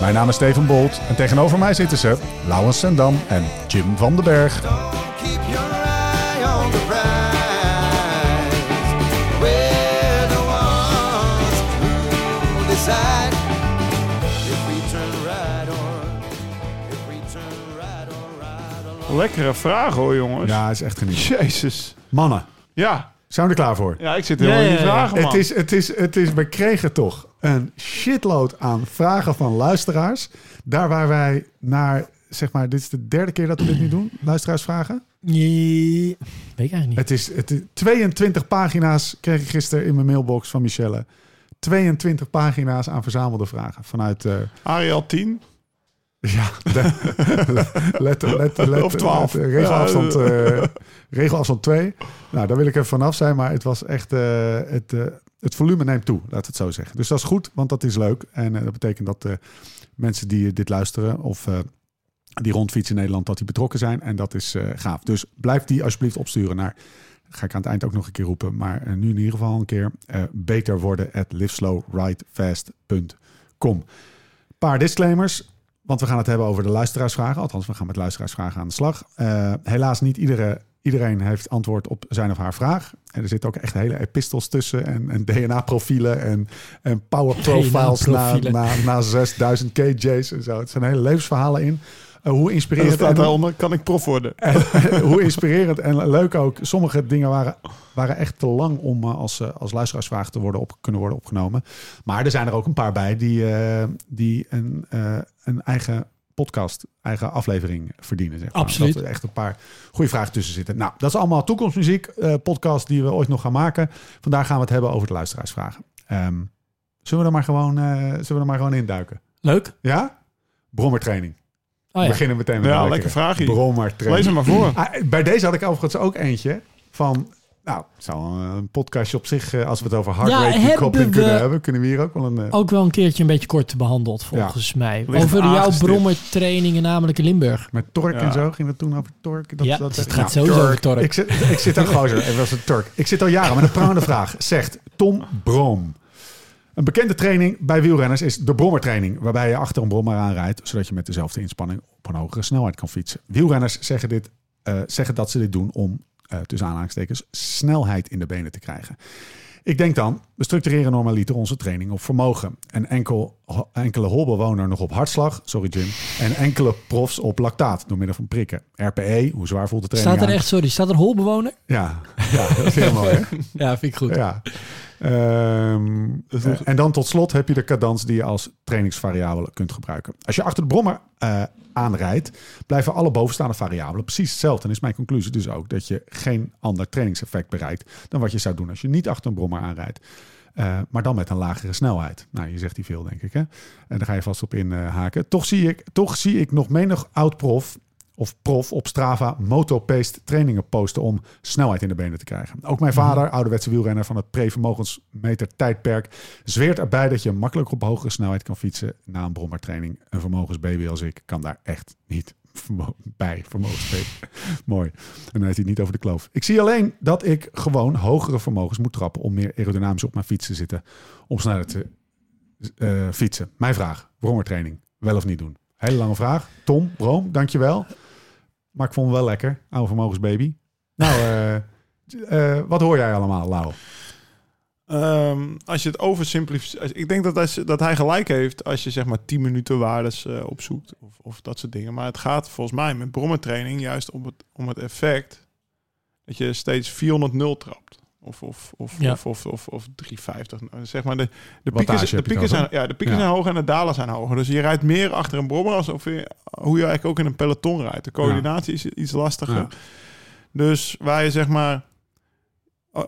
Mijn naam is Steven Bolt en tegenover mij zitten ze Laurens Sendam en Jim van den Berg. Lekkere vraag hoor, jongens. Ja, is echt genieten. Jezus. Mannen, Ja. zijn we er klaar voor? Ja, ik zit helemaal Ja, in die vragen, man. Het is, het is, het is, we kregen toch een shitload aan vragen van luisteraars. Daar waar wij naar, zeg maar, dit is de derde keer dat we dit nu doen, luisteraarsvragen. Nee, weet ik eigenlijk niet. Het is, het is 22 pagina's kreeg ik gisteren in mijn mailbox van Michelle. 22 pagina's aan verzamelde vragen vanuit... eh, Ariel 10. ja, let, let, let, Of 12. let- regelafstand, eh, regelafstand 2. Nou, daar wil ik even vanaf zijn, maar het was echt... eh, het, eh, het volume neemt toe, laat het zo zeggen. Dus dat is goed, want dat is leuk. En eh, dat betekent dat eh, mensen die dit luisteren of eh, die rondfietsen in Nederland, dat die betrokken zijn. En dat is eh, gaaf. Dus blijf die alsjeblieft opsturen naar... Ga ik aan het eind ook nog een keer roepen. Maar eh, nu in ieder geval een keer eh, beter worden at liveslowridefast.com. Paar disclaimers. Want we gaan het hebben over de luisteraarsvragen. Althans, we gaan met luisteraarsvragen aan de slag. Eh, helaas niet iedere, iedereen heeft antwoord op zijn of haar vraag. En er zitten ook echt hele epistels tussen. En, en DNA-profielen en, en power profiles na, na, na 6000 kJ's en zo. Het zijn hele levensverhalen in. Eh, hoe En er inspirerend staat daaronder, kan ik prof worden? en hoe inspirerend en leuk ook. Sommige dingen waren, waren echt te lang om eh, als, eh, als luisteraarsvraag te worden op, kunnen worden opgenomen. Maar er zijn er ook een paar bij die, eh, die een, eh, een eigen podcast, eigen aflevering verdienen. Zeg maar. Absoluut. Dat er echt een paar goede vragen tussen zitten. Nou, dat is allemaal toekomstmuziek, eh, podcast die we ooit nog gaan maken. Vandaag gaan we het hebben over de luisteraarsvragen. Ehm, zullen we er maar gewoon, eh, zullen we er maar gewoon induiken? Leuk. Ja? Brommertraining. Oh We ja. beginnen meteen met Ja, een lekker lekkere vraagje. Brommertraining. Lees hem maar voor. Ah, bij deze had ik overigens ook eentje van... Nou, het zou een podcastje op zich, eh, als we het over hard Ja, kunnen we- hebben, kunnen we hier ook wel een... eh, Ook wel een keertje een beetje kort behandeld, volgens mij. Ligt Over jouw brommertrainingen, namelijk in Limburg. met Tork Ja. en zo ging het toen over Tork. Dat, ja, dat, het nou, gaat sowieso over Tork. Ik zit, ik zit al gozer, het was een Turk. Ik zit al jaren met een prangende vraag. Zegt Tom Broom. Een bekende training bij wielrenners is de brommertraining, waarbij je achter een brommer aanrijdt, zodat je met dezelfde inspanning op een hogere snelheid kan fietsen. Wielrenners zeggen, dit, eh, zeggen dat ze dit doen om, eh, tussen aanhalingstekens, snelheid in de benen te krijgen. Ik denk dan, we structureren normaliter onze training op vermogen. En enkel, enkele holbewoner nog op hartslag, sorry Jim. En enkele profs op lactaat door middel van prikken. RPE, hoe zwaar voelt de training Staat er aan? echt, sorry, staat er holbewoner? Ja, ja dat is heel mooi hè? Ja, vind ik goed. Ja. Ehm, eh, en dan tot slot heb je de cadans die je als trainingsvariabele kunt gebruiken. Als je achter de brommer eh, aanrijdt, blijven alle bovenstaande variabelen precies hetzelfde. En is mijn conclusie dus ook dat je geen ander trainingseffect bereikt dan wat je zou doen als je niet achter een brommer aanrijdt. Eh, maar dan met een lagere snelheid. Nou, je zegt die veel, denk ik. Hè? En daar ga je vast op inhaken. toch, zie ik, toch zie ik nog menig oud-prof of prof op Strava motopaced trainingen posten om snelheid in de benen te krijgen. Ook mijn vader, ouderwetse wielrenner van het pre-vermogensmeter tijdperk, zweert erbij dat je makkelijk op hogere snelheid kan fietsen na een brommertraining. Een vermogensbaby als ik kan daar echt niet bij vermogensbaby. Mooi. En dan heeft hij het niet over de kloof. Ik zie alleen dat ik gewoon hogere vermogens moet trappen om meer aerodynamisch op mijn fiets te zitten om sneller te eh, fietsen. Mijn vraag, brommertraining, wel of niet doen? Hele lange vraag. Tom, Brom, dankjewel. Maar ik vond hem wel lekker. Oude vermogensbaby. Nou, eh, eh, wat hoor jij allemaal, Lau? Ehm, als je het oversimplificeert. Ik denk dat hij, dat hij gelijk heeft als je zeg maar 10 minuten waardes eh, opzoekt. Of, of dat soort dingen. Maar het gaat volgens mij met brommertraining juist om het, om het effect dat je steeds 400 trapt. Of, of, of, Ja. of, of, of, of 350. Nou, Zeg maar, de, de pieken, de pieken, zijn, ja, de pieken Ja. zijn hoger en de dalen zijn hoger. Dus je rijdt meer achter een brommer alsof je, hoe je eigenlijk ook in een peloton rijdt. De coördinatie is iets lastiger. Ja. Dus waar je zeg maar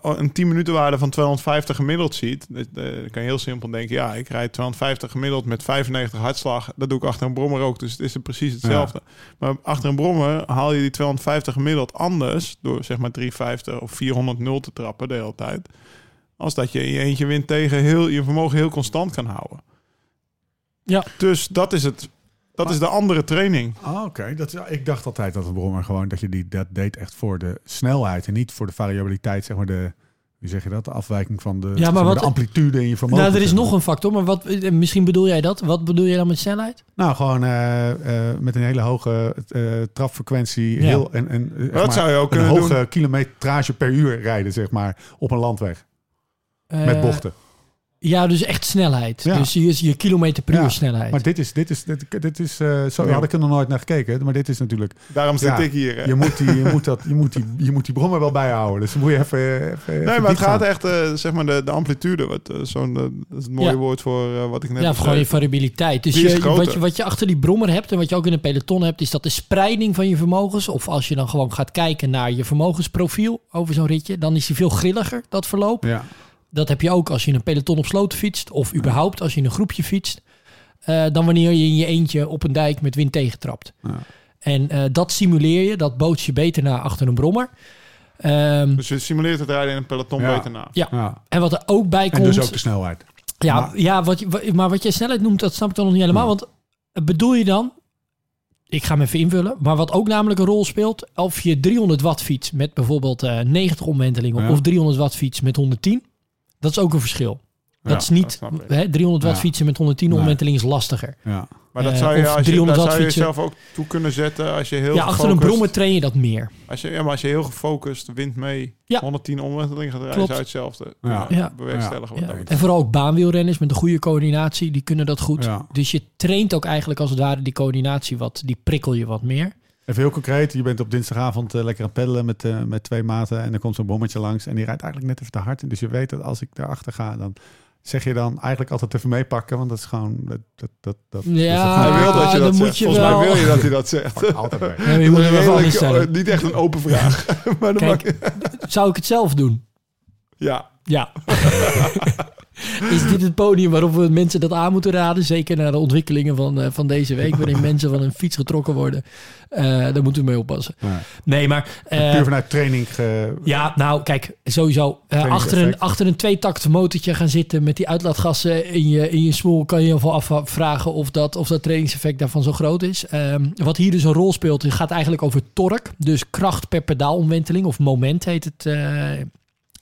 een 10 minuten waarde van 250 gemiddeld ziet, dat- eh, dan kan je heel simpel denken, ja, ik rijd 250 gemiddeld met 95 hartslag. Dat doe ik achter een brommer ook, dus het is precies hetzelfde. Maar achter een brommer haal je die 250 gemiddeld anders door zeg maar 350 of 400 nul te trappen de hele tijd. Als dat je in je eentje wint tegen heel, je vermogen heel constant kan houden. Ja. Dus dat is het. Dat is de andere training. Ah, Oké, dat ik dacht altijd dat een brommer gewoon dat je die dat deed echt voor de snelheid en niet voor de variabiliteit, zeg maar de, wie zeg je dat, de afwijking van de, maar zeg wat- de amplitude in je vermogen. Nou, er is maar. nog een factor, maar wat, misschien bedoel jij dat. Wat bedoel je dan met snelheid? Nou, gewoon eh, eh, met een hele hoge eh trapfrequentie Ja. heel, en, en Dat maar, zou je ook een kunnen hoge doen. kilometrage per uur rijden, zeg maar, op een landweg met bochten. Ja, dus echt snelheid. Ja. Dus je, je kilometer per Ja, uur snelheid. Maar dit is, dit is, dit, dit is eh, zo Ja. had ik er nog nooit naar gekeken, maar dit is natuurlijk, Daarom zit Ja, ik hier. hè. je moet die, je moet dat, je moet die, je moet die brommer wel bijhouden. Dus dan moet je even, even Nee, even maar het gaat echt, eh, zeg maar, de, de amplitude. Wat, eh, zo'n, dat is het mooie Ja. woord voor eh, wat ik net ja, gewoon je variabiliteit. Dus is je, wat, je, wat je achter die brommer hebt en wat je ook in een peloton hebt, is dat de spreiding van je vermogens. Of als je dan gewoon gaat kijken naar je vermogensprofiel over zo'n ritje, dan is die veel grilliger, dat verloop. Ja. Dat heb je ook als je in een peloton op sloten fietst, of überhaupt als je in een groepje fietst, eh, dan wanneer je in je eentje op een dijk met wind tegentrapt. Ja. En eh, dat simuleer je, dat boots je beter naar achter een brommer. Ehm, Dus je simuleert het rijden in een peloton Ja. beter na. ja. Ja. En wat er ook bij En komt. dus ook de snelheid. Ja, Maar- ja wat, je- maar wat jij snelheid noemt, dat snap ik dan nog niet helemaal. Want eh, bedoel je dan, ik ga hem even invullen, maar wat ook namelijk een rol speelt, of je 300 watt fiets met bijvoorbeeld eh 90 omwentelingen Ja. of 300 watt fiets met 110, dat is ook een verschil. Dat Ja, is niet, dat hè, 300 watt Ja. fietsen met 110 Nee. omwentelingen is lastiger. Ja. Maar dat Eh, zou je, als je, 300 daar zou je jezelf ook toe kunnen zetten als je heel ja, achter een brommer train je dat meer. Als je, ja, maar als je heel gefocust wint mee Ja. 110 omwentelingen gaat rijden, Klopt. zou je hetzelfde Ja. bewerkstelligen. Ja. En vooral ook baanwielrenners met een goede coördinatie, die kunnen dat goed. Ja. Dus je traint ook eigenlijk als het ware die coördinatie wat, die prikkel je wat meer. Even heel concreet, je bent op dinsdagavond eh, lekker aan het peddelen met, eh, met twee maten en dan komt zo'n bommetje langs en die rijdt eigenlijk net even te hard. En dus je weet dat als ik daarachter ga, dan zeg je dan eigenlijk altijd even meepakken, want dat is gewoon... Dat, dat, dat, dat, Ja, Hij wil dat je dan dat moet zegt. je Volgens wel- mij wil je dat hij dat zegt. Altijd mee. Ja, maar je moet er wel eh, niet echt een open vraag. maar dan Kijk, maak- zou ik het zelf doen? ja, Ja. Is dit het podium waarop we mensen dat aan moeten raden? Zeker naar de ontwikkelingen van, eh, van deze week, waarin mensen van een fiets getrokken worden. Eh, daar moeten we mee oppassen. Nee. Nee, maar... eh, Puur vanuit training. ge- ja, nou kijk, sowieso. eh, achter, een, achter een tweetakt motortje gaan zitten met die uitlaatgassen in je, in je smoel... kan je je wel afvragen of dat, of dat trainingseffect daarvan zo groot is. Ehm, wat hier dus een rol speelt, gaat eigenlijk over torque. Dus kracht per pedaalomwenteling, of moment heet het...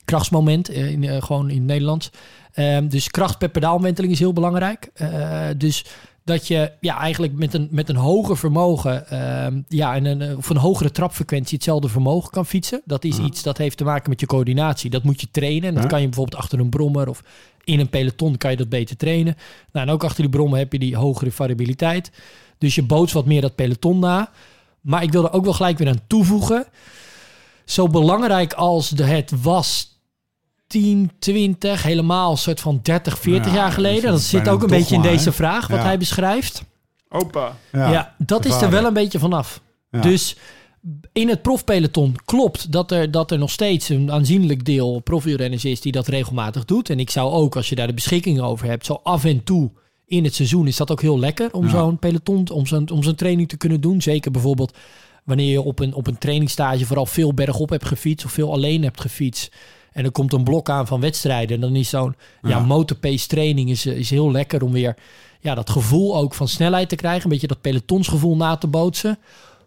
krachtsmoment, eh, in, eh, gewoon in het Nederlands. Ehm, dus kracht per pedaalomwenteling is heel belangrijk. Eh, dus dat je ja, eigenlijk met een, met een hoger vermogen, ehm, ja, en een, of een hogere trapfrequentie hetzelfde vermogen kan fietsen. Dat is Ja. iets dat heeft te maken met je coördinatie. Dat moet je trainen. En dat Ja. kan je bijvoorbeeld achter een brommer of in een peloton kan je dat beter trainen. Nou, en ook achter die brommer heb je die hogere variabiliteit. Dus je boots wat meer dat peloton na. Maar ik wil er ook wel gelijk weer aan toevoegen. Zo belangrijk als de, het was 10, 20, helemaal een soort van 30, 40 Ja, jaar geleden. dat zit ook een beetje in deze vraag wat Ja. hij beschrijft. opa. Ja, dat is er wel een beetje vanaf. Ja. Dus in het profpeloton klopt dat er, dat er nog steeds een aanzienlijk deel profielrenners is die dat regelmatig doet. En ik zou ook, als je daar de beschikking over hebt, zo af en toe in het seizoen is dat ook heel lekker om Ja. zo'n peloton, om zo'n, om zo'n training te kunnen doen. Zeker bijvoorbeeld wanneer je op een, op een trainingstage vooral veel bergop hebt gefietst of veel alleen hebt gefietst. En er komt een blok aan van wedstrijden. En dan is zo'n ja. Ja. motorpace training is, is heel lekker om weer ja, dat gevoel ook van snelheid te krijgen. Een beetje dat pelotonsgevoel na te bootsen.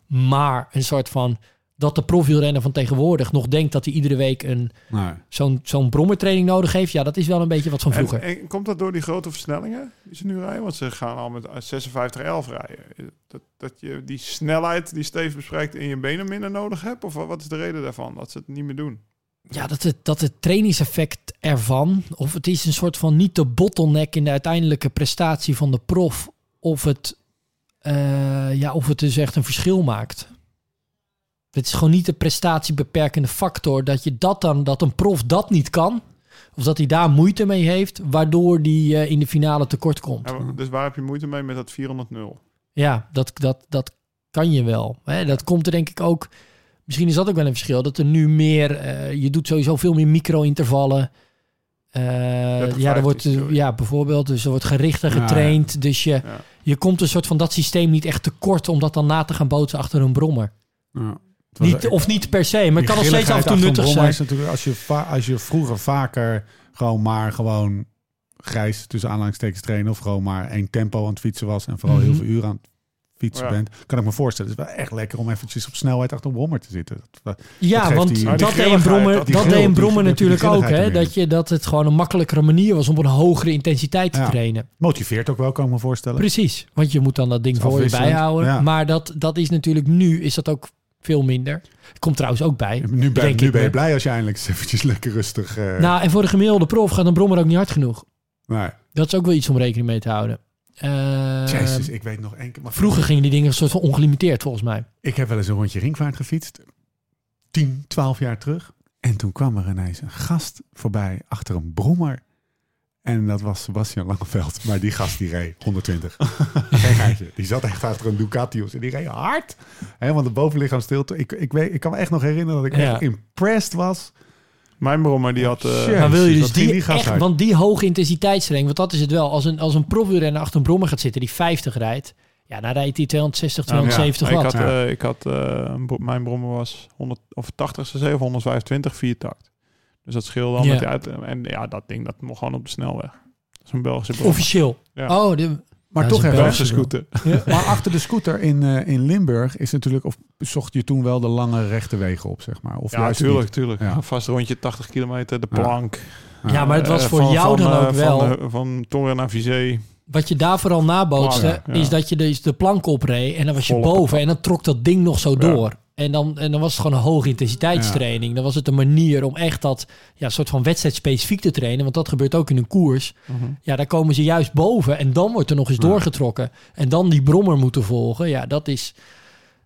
Maar een soort van dat de profielrenner van tegenwoordig nog denkt dat hij iedere week een, Nee. zo'n, zo'n brommertraining nodig heeft. Ja, dat is wel een beetje wat van En, vroeger. en komt dat door die grote versnellingen die ze nu rijden? Want ze gaan al met 56-11 rijden. Dat, dat je die snelheid die Steve bespreekt in je benen minder nodig hebt? Of wat is de reden daarvan dat ze het niet meer doen? Ja, dat het, dat het trainingseffect ervan, of het is een soort van niet de bottleneck in de uiteindelijke prestatie van de prof, of het, eh, ja, of het dus echt een verschil maakt. Het is gewoon niet de prestatiebeperkende factor dat je dat dan, dat een prof dat niet kan. Of dat hij daar moeite mee heeft, waardoor die eh, in de finale tekort komt. Ja, dus waar heb je moeite mee met dat 400-0? Ja, dat, dat, dat kan je wel. Hè? Dat komt er denk ik ook. Misschien is dat ook wel een verschil. Dat er nu meer. eh, je doet sowieso veel meer micro-intervallen. Eh, 30, ja, er wordt, 15, sorry. ja, bijvoorbeeld. Dus er wordt gerichter Ja, getraind. Dus je, Ja. je komt een soort van dat systeem niet echt tekort om dat dan na te gaan bootsen achter een brommer. Niet, of niet per se, maar het kan nog steeds af en toe nuttig zijn. Is natuurlijk, als, je als je vroeger vaker gewoon maar gewoon grijs tussen aanhalingstekens trainen of gewoon maar één tempo aan het fietsen was en vooral heel Mhm. veel uren aan het fietsen Ja. bent, kan ik me voorstellen. Het is wel echt lekker om eventjes op snelheid achter een brommer te zitten. Dat- dat Ja, want die- Maar die dat deed een brommer, dat dat deed een brommer die- die natuurlijk ook. Hè? Dat, je, dat het gewoon een makkelijkere manier was om op een hogere intensiteit te Ja. trainen. motiveert ook wel, kan ik me voorstellen. Precies, want je moet dan dat ding voor je bijhouden. ja. Maar dat, dat is natuurlijk nu, is dat ook veel minder. Komt trouwens ook bij. Nu ben, denk nu ik ben je blij als je eindelijk eens eventjes lekker rustig... eh, Nou, en voor de gemiddelde prof gaat een brommer ook niet hard genoeg. nee. Dat is ook wel iets om rekening mee te houden. Jezus, ik weet nog één keer... maar- vroeger gingen die dingen een soort van ongelimiteerd volgens mij. Ik heb wel eens een rondje ringvaart gefietst. 10, 12 jaar terug. En toen kwam er ineens een gast voorbij achter een brommer. En dat was Sebastian Langeveld. Maar die gast die reed 120. Geen. Die zat echt achter een Ducatius. En die reed hard. Hè, want de bovenlichaam stilte. Ik, ik, weet, ik kan me echt nog herinneren dat ik Ja. echt impressed was. Mijn brommer die had... eh. Maar wil je dus die, die echt, want die hoge intensiteitstraining, want dat is het wel. Als een, als een profwielrenner achter een brommer gaat zitten die 50 rijdt, ja, dan rijdt hij 260, Nou, 270 ik watt. had, Ja. eh, ik had eh, mijn brommer was 100 of 80 cc of 125 viertakt. Dus dat scheelde dan Ja. met die uit. En ja, dat ding dat mocht gewoon op de snelweg. Dat is een Belgische brommer. Officieel. Ja. Oh, de, Maar Ja, toch even. Belgische scooter. Maar achter de scooter in, eh, in Limburg is natuurlijk... Of zocht je toen wel de lange rechte wegen op, zeg maar? Of Ja, juist tuurlijk, niet? tuurlijk. Ja. Een vast rondje 80 kilometer, de Ja. plank. ja, maar het was Eh, voor van- jou van, dan eh, ook wel. Van, de- van Torre naar Vizé. Wat je daar vooral nabootste, ja. is dat je dus de plank opreed en dan was je Volle boven en dan trok dat ding nog zo Ja. door. En dan, en dan was het gewoon een hoge intensiteitstraining. Dan was het een manier om echt dat ja, soort van wedstrijd specifiek te trainen. Want dat gebeurt ook in een koers. Ja, daar komen ze juist boven en dan wordt er nog eens Ja. doorgetrokken. En dan die brommer moeten volgen. Ja, dat is,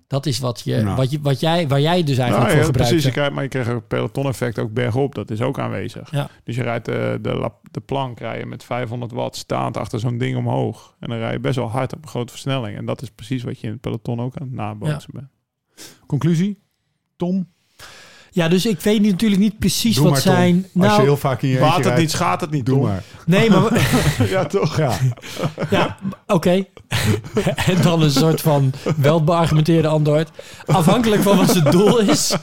dat is wat, je, Ja. wat, je, wat jij, waar jij dus eigenlijk Nou, voor ja, gebruikt. precies. Je krijgt, maar je krijgt ook peloton-effect ook bergop. Dat is ook aanwezig. Ja. Dus je rijdt de, de, lap- de plank rijden met 500 watt staand achter zo'n ding omhoog. En dan rij je best wel hard op een grote versnelling. En dat is precies wat je in het peloton ook aan het nabootsen bent. Conclusie? Tom? Ja, dus ik weet niet- natuurlijk niet precies Doe wat maar, Tom. zijn... Als je Nou, heel vaak in je Baat het rijdt, niet, schaadt het niet, Doe Tom. maar. nee, maar... Ja, toch? Ja. Ja, oké. en dan een soort van wel beargumenteerde antwoord. Afhankelijk van wat zijn doel is.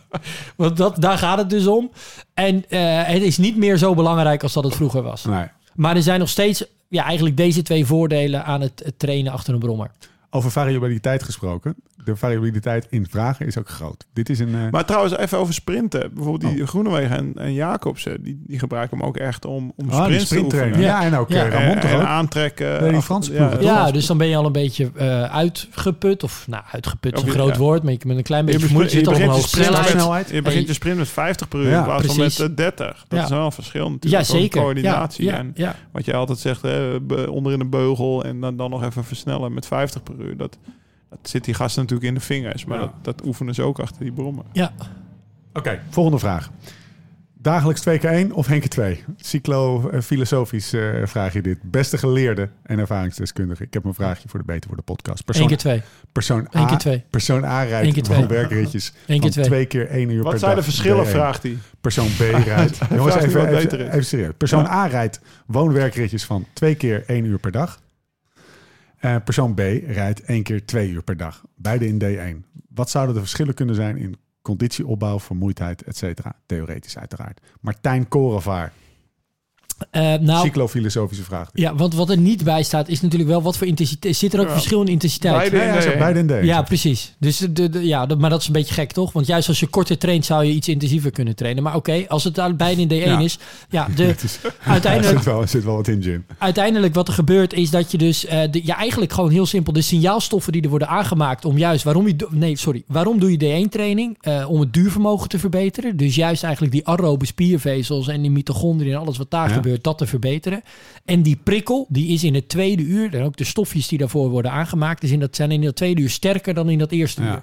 Want dat, daar gaat het dus om. En eh, het is niet meer zo belangrijk als dat het vroeger was. Nee. Maar er zijn nog steeds ja, eigenlijk deze twee voordelen aan het, het trainen achter een brommer. Over variabiliteit gesproken. De variabiliteit in vragen is ook groot. Dit is een... eh, Maar trouwens, even over sprinten. Bijvoorbeeld die Oh. Groenewegen en, en Jacobsen, die, die gebruiken hem ook echt om, om ah, die sprints te oefenen. Ja, en ook Ja. eh, Ramon en, toch en ook? aantrekken. Nee, die af- Franse ja? Ja, dus dan ben je al een beetje eh, uitgeput. Of nou, uitgeput is een je- groot ja. woord. Maar je met een klein Je beetje vermoeid je al op een begint je sprint snelheid. Je begint je sprint met 50 per uur Ja, in plaats precies. van met eh, 30. Dat Ja. is wel een verschil Ja, natuurlijk. Ook zeker. Coördinatie Ja, ja, en ja. wat je altijd zegt, onderin de beugel en dan, dan nog even versnellen met 50 per uur. Dat, dat zit die gasten natuurlijk in de vingers. Maar Ja. dat, dat oefenen ze ook achter die brommen. ja. Oké, volgende vraag. Dagelijks 2 keer 1 of Henke 2? Cyclo-filosofisch eh vraag je dit. Beste geleerde en ervaringsdeskundige. Ik heb een vraagje voor de Beter voor de podcast. Eén Persoon, keer twee. persoon Één A, keer twee. persoon A Eén rijdt keer twee. gewoon werkritjes Eén keer van twee. twee keer 1 uur per Wat zijn de dag. verschillen, B1. vraagt hij. Persoon B rijdt... Jongens, even, wat even, beter is. even serieus. Persoon Ja. A rijdt woonwerkritjes van twee keer 1 uur per dag. Eh, persoon B rijdt één keer 2 uur per dag. Beide in D1. Wat zouden de verschillen kunnen zijn in conditieopbouw, vermoeidheid, et cetera? Theoretisch uiteraard. Martijn Korevaar, Eh, nou, cyclofilosofische vraag. ja, want wat er niet bij staat is natuurlijk wel wat voor intensiteit. Zit er ook Ja. verschil in intensiteit? Beide Ja, ja, D1. beide in D1. Ja, precies. Dus de, de, ja, dat- maar dat is een beetje gek, toch? Want juist als je korter traint, zou je iets intensiever kunnen trainen. Maar oké, als het daar beide in D1 Ja. is, ja, de, Het is- er, uiteindelijk, zit wel, er zit wel wat in, Jim. uiteindelijk wat er gebeurt is dat je dus, eh de, ja, eigenlijk gewoon heel simpel, de signaalstoffen die er worden aangemaakt om juist, waarom je, nee, sorry, waarom doe je D1-training? Eh, om het duurvermogen te verbeteren. Dus juist eigenlijk die aerobe spiervezels en die mitochondriën en alles wat daar Ja. gebeurt. Gebeurt, dat te verbeteren. En die prikkel, die is in het tweede uur, en ook de stofjes die daarvoor worden aangemaakt, is in dat, zijn in dat tweede uur sterker dan in dat eerste Ja. uur.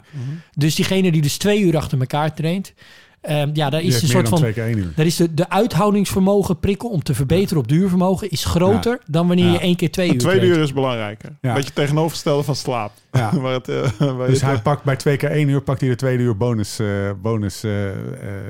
Dus diegene die dus twee uur achter elkaar traint, ehm, ja, daar is een soort van... twee. Daar is de, de uithoudingsvermogen prikkel om te verbeteren op duurvermogen is groter dan wanneer Ja. je één keer twee Het uur tweede traint. uur is belangrijker. Ja. Beetje tegenovergestelde van slaap. Ja. waar het, eh, waar Dus je- hij pakt bij twee keer één uur, pakt hij de tweede uur bonus, eh, bonus eh, eh,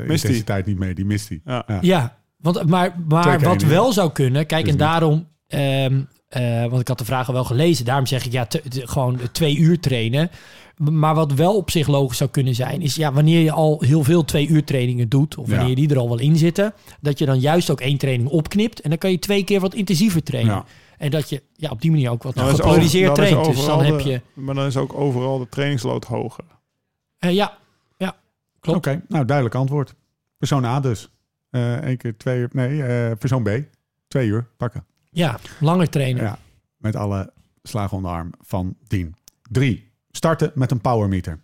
intensiteit niet mee. Die mist hij. Ja. Want, maar, maar wat wel zou kunnen, kijk, Dus en daarom, ehm, eh, want ik had de vragen wel gelezen, daarom zeg ik ja, te- te- gewoon twee uur trainen. Maar wat wel op zich logisch zou kunnen zijn, is ja, wanneer je al heel veel twee uur trainingen doet, of wanneer Ja. die er al wel in zitten, dat je dan juist ook één training opknipt en dan kan je twee keer wat intensiever trainen. Ja. En dat je ja, op die manier ook wat gepolariseerd dan is traint. Dus dan heb je, Maar dan is ook overal de trainingsload hoger. eh, ja, ja, klopt. Oké, nou duidelijk antwoord. Persoon A dus. Eén keer twee uur. Nee, eh, persoon B. Twee uur pakken. Ja, langer trainen. Ja, met alle slagen om de arm van dien. Drie, starten met een powermeter.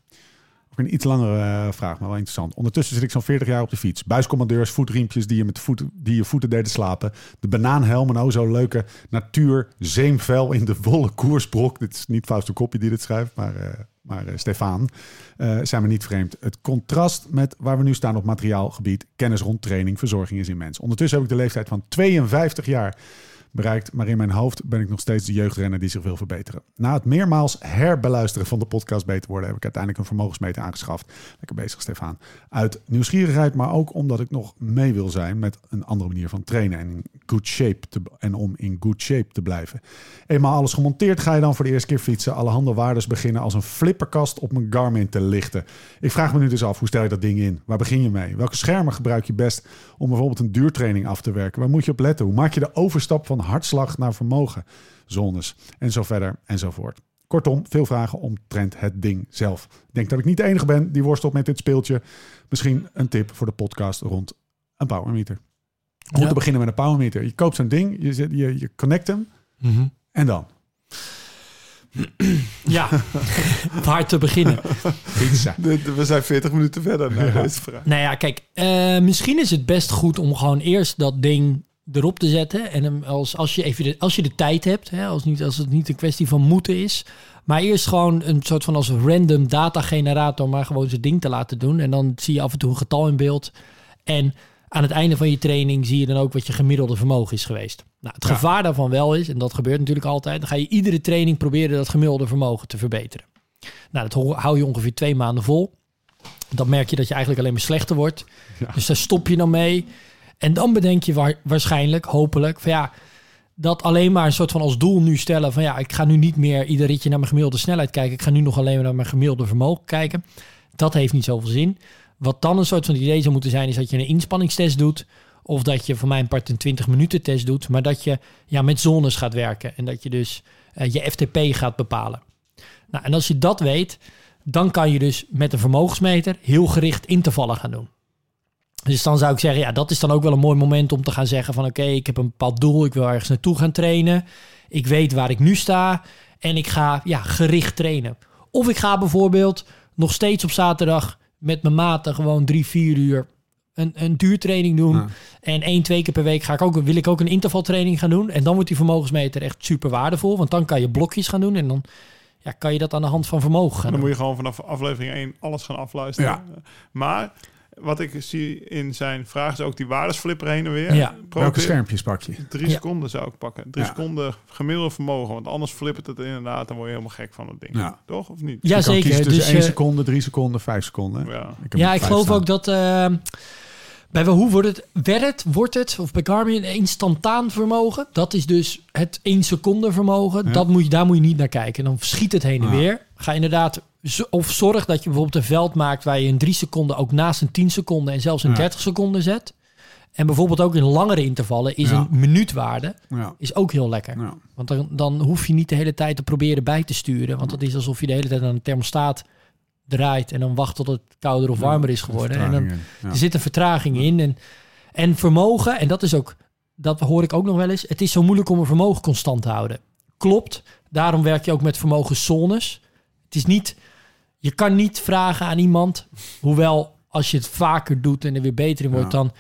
Ook een iets langere eh, vraag, maar wel interessant. Ondertussen zit ik zo'n 40 jaar op de fiets. Buiscommandeurs, voetriempjes die je met de voeten, die je voeten deden slapen. De banaanhelm en oh zo leuke natuur, zeemvel in de wollen koersbrok. Dit is niet Fausto Kopje die dit schrijft, maar, eh, maar eh, Stefan. eh, zijn me niet vreemd. Het contrast met waar we nu staan op materiaalgebied, kennis rond training, verzorging is immens. Ondertussen heb ik de leeftijd van 52 jaar bereikt. Maar in mijn hoofd ben ik nog steeds de jeugdrenner die zich wil verbeteren. Na het meermaals herbeluisteren van de podcast Beter Worden... heb ik uiteindelijk een vermogensmeter aangeschaft. Lekker bezig, Stefan. Uit nieuwsgierigheid, maar ook omdat ik nog mee wil zijn... met een andere manier van trainen en in good shape te, en om in good shape te blijven. Eenmaal alles gemonteerd ga je dan voor de eerste keer fietsen. Allerhande waardes beginnen als een flipperkast op mijn Garmin te lichten. Ik vraag me nu dus af, hoe stel je dat ding in? Waar begin je mee? Welke schermen gebruik je best om bijvoorbeeld een duurtraining af te werken? Waar moet je op letten? Hoe maak je de overstap van hartslag naar vermogen? Zones en zo verder enzovoort. Kortom, veel vragen omtrent het ding zelf. Ik denk dat ik niet de enige ben die worstelt met dit speeltje. Misschien een tip voor de podcast rond een powermeter. Hoe Ja. te beginnen met een powermeter. Je koopt zo'n ding, je, zet, je, je connect hem Mhm. en dan Ja, waar te beginnen. we zijn 40 minuten verder naar deze vraag. Nou ja, kijk, eh, misschien is het best goed om gewoon eerst dat ding erop te zetten. En hem als, als, je even de, als je de tijd hebt, hè, als, niet, als het niet een kwestie van moeten is. Maar eerst gewoon een soort van als random datagenerator, maar gewoon zijn ding te laten doen. En dan zie je af en toe een getal in beeld. En aan het einde van je training zie je dan ook wat je gemiddelde vermogen is geweest. Nou, het Ja. gevaar daarvan wel is, en dat gebeurt natuurlijk altijd, dan ga je iedere training proberen dat gemiddelde vermogen te verbeteren. Nou, dat ho- hou je ongeveer twee maanden vol. Dan merk je dat je eigenlijk alleen maar slechter wordt. Dus daar stop je dan mee. En dan bedenk je wa- waarschijnlijk, hopelijk, van ja, dat alleen maar een soort van als doel nu stellen van ja, ik ga nu niet meer ieder ritje naar mijn gemiddelde snelheid kijken. Ik ga nu nog alleen maar naar mijn gemiddelde vermogen kijken. Dat heeft niet zoveel zin. Wat dan een soort van idee zou moeten zijn, is dat je een inspanningstest doet. Of dat je voor mijn part een 20 minuten test doet. Maar dat je ja, met zones gaat werken. En dat je dus eh, je FTP gaat bepalen. Nou, en als je dat weet, dan kan je dus met een vermogensmeter heel gericht intervallen gaan doen. Dus dan zou ik zeggen, ja, dat is dan ook wel een mooi moment om te gaan zeggen van oké, ik heb een bepaald doel, ik wil ergens naartoe gaan trainen. Ik weet waar ik nu sta en ik ga ja, gericht trainen. Of ik ga bijvoorbeeld nog steeds op zaterdag met mijn maten gewoon drie, vier uur een, een duurtraining doen. Ja. En één, twee keer per week ga ik ook, wil ik ook een intervaltraining gaan doen. En dan wordt die vermogensmeter echt super waardevol. Want dan kan je blokjes gaan doen en dan ja, kan je dat aan de hand van vermogen gaan Dan doen. moet je gewoon vanaf aflevering 1 alles gaan afluisteren. Ja. Maar wat ik zie in zijn vraag is ook die waardesflipper heen en weer. Ja. Probeer- Welke schermpjes pak je? Drie Ja. seconden zou ik pakken. Drie Ja. seconden gemiddelde vermogen. Want anders flippert het inderdaad. Dan word je helemaal gek van het ding. Ja. Toch? Of niet? Ja, Je kan zeker. kiezen tussen Dus, 1 eh, seconde, 3 seconden, 5 seconden. Ja. heb ja, ik vijf geloof staan. ook dat eh, bij hoe wordt het werd, wordt het of bij Garmin instantaan vermogen. Dat is dus het 1 seconde vermogen. Ja. Dat moet je, daar moet je niet naar kijken. Dan schiet het heen en Ah. weer. Ga inderdaad of zorg dat je bijvoorbeeld een veld maakt waar je een 3 seconden ook naast een 10 seconden en zelfs een Ja. 30 seconden zet. En bijvoorbeeld ook in langere intervallen is Ja. een minuutwaarde Ja. is ook heel lekker. Ja. Want dan, dan hoef je niet de hele tijd te proberen bij te sturen. Want het is alsof je de hele tijd aan een thermostaat draait en dan wacht tot het kouder of warmer is geworden. En dan, er zit een vertraging in. En, en vermogen, en dat is ook, dat hoor ik ook nog wel eens. Het is zo moeilijk om een vermogen constant te houden. Klopt. Daarom werk je ook met vermogenszones. Het is niet, je kan niet vragen aan iemand, hoewel als je het vaker doet en er weer beter in wordt, Ja. dan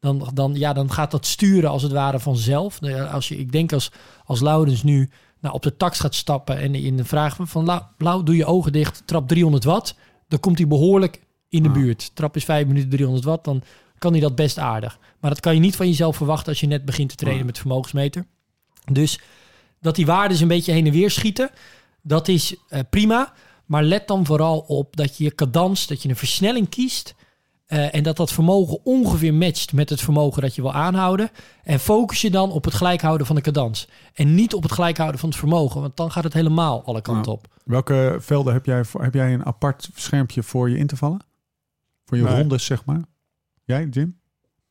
Dan, dan, ja, dan gaat dat sturen als het ware vanzelf. Nou Als je, ik denk als, als Laurens nu nou, op de tax gaat stappen en in de vraag van, Lau, Lau, doe je ogen dicht, trap 300 watt. Dan komt hij behoorlijk in de Ja. buurt. Trap is 5 minuten 300 watt, dan kan hij dat best aardig. Maar dat kan je niet van jezelf verwachten als je net begint te trainen Ja. met vermogensmeter. Dus dat die waarden een beetje heen en weer schieten, dat is eh, prima. Maar let dan vooral op dat je je cadans, dat je een versnelling kiest. eh, en dat dat vermogen ongeveer matcht met het vermogen dat je wil aanhouden. En focus je dan op het gelijk houden van de cadans. En niet op het gelijk houden van het vermogen. Want dan gaat het helemaal alle kanten Ja. op. Welke velden heb jij, voor, heb jij een apart schermpje voor je intervallen? Voor je Nee. rondes, zeg maar? Jij, Jim?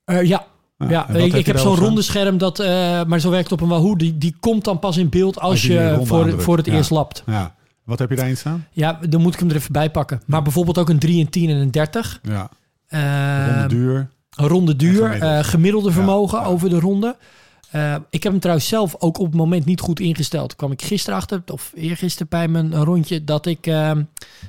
Eh, ja, Ah, ja ik, heb zo'n ronde scherm, dat, eh, maar zo werkt het op een Wahoo. Die, die komt dan pas in beeld als, Als je voor, voor het ja. eerst lapt. Ja. Wat heb je daarin staan? Ja, dan moet ik hem er even bij pakken. Maar bijvoorbeeld ook een 3, een 10 en een 30. Ja. Eh, Ronde duur. Een ronde duur, En eh, gemiddelde vermogen over de ronde. Eh, ik heb hem trouwens zelf ook op het moment niet goed ingesteld. Kwam ik gisteren achter, of eergisteren bij mijn rondje, dat ik ehm,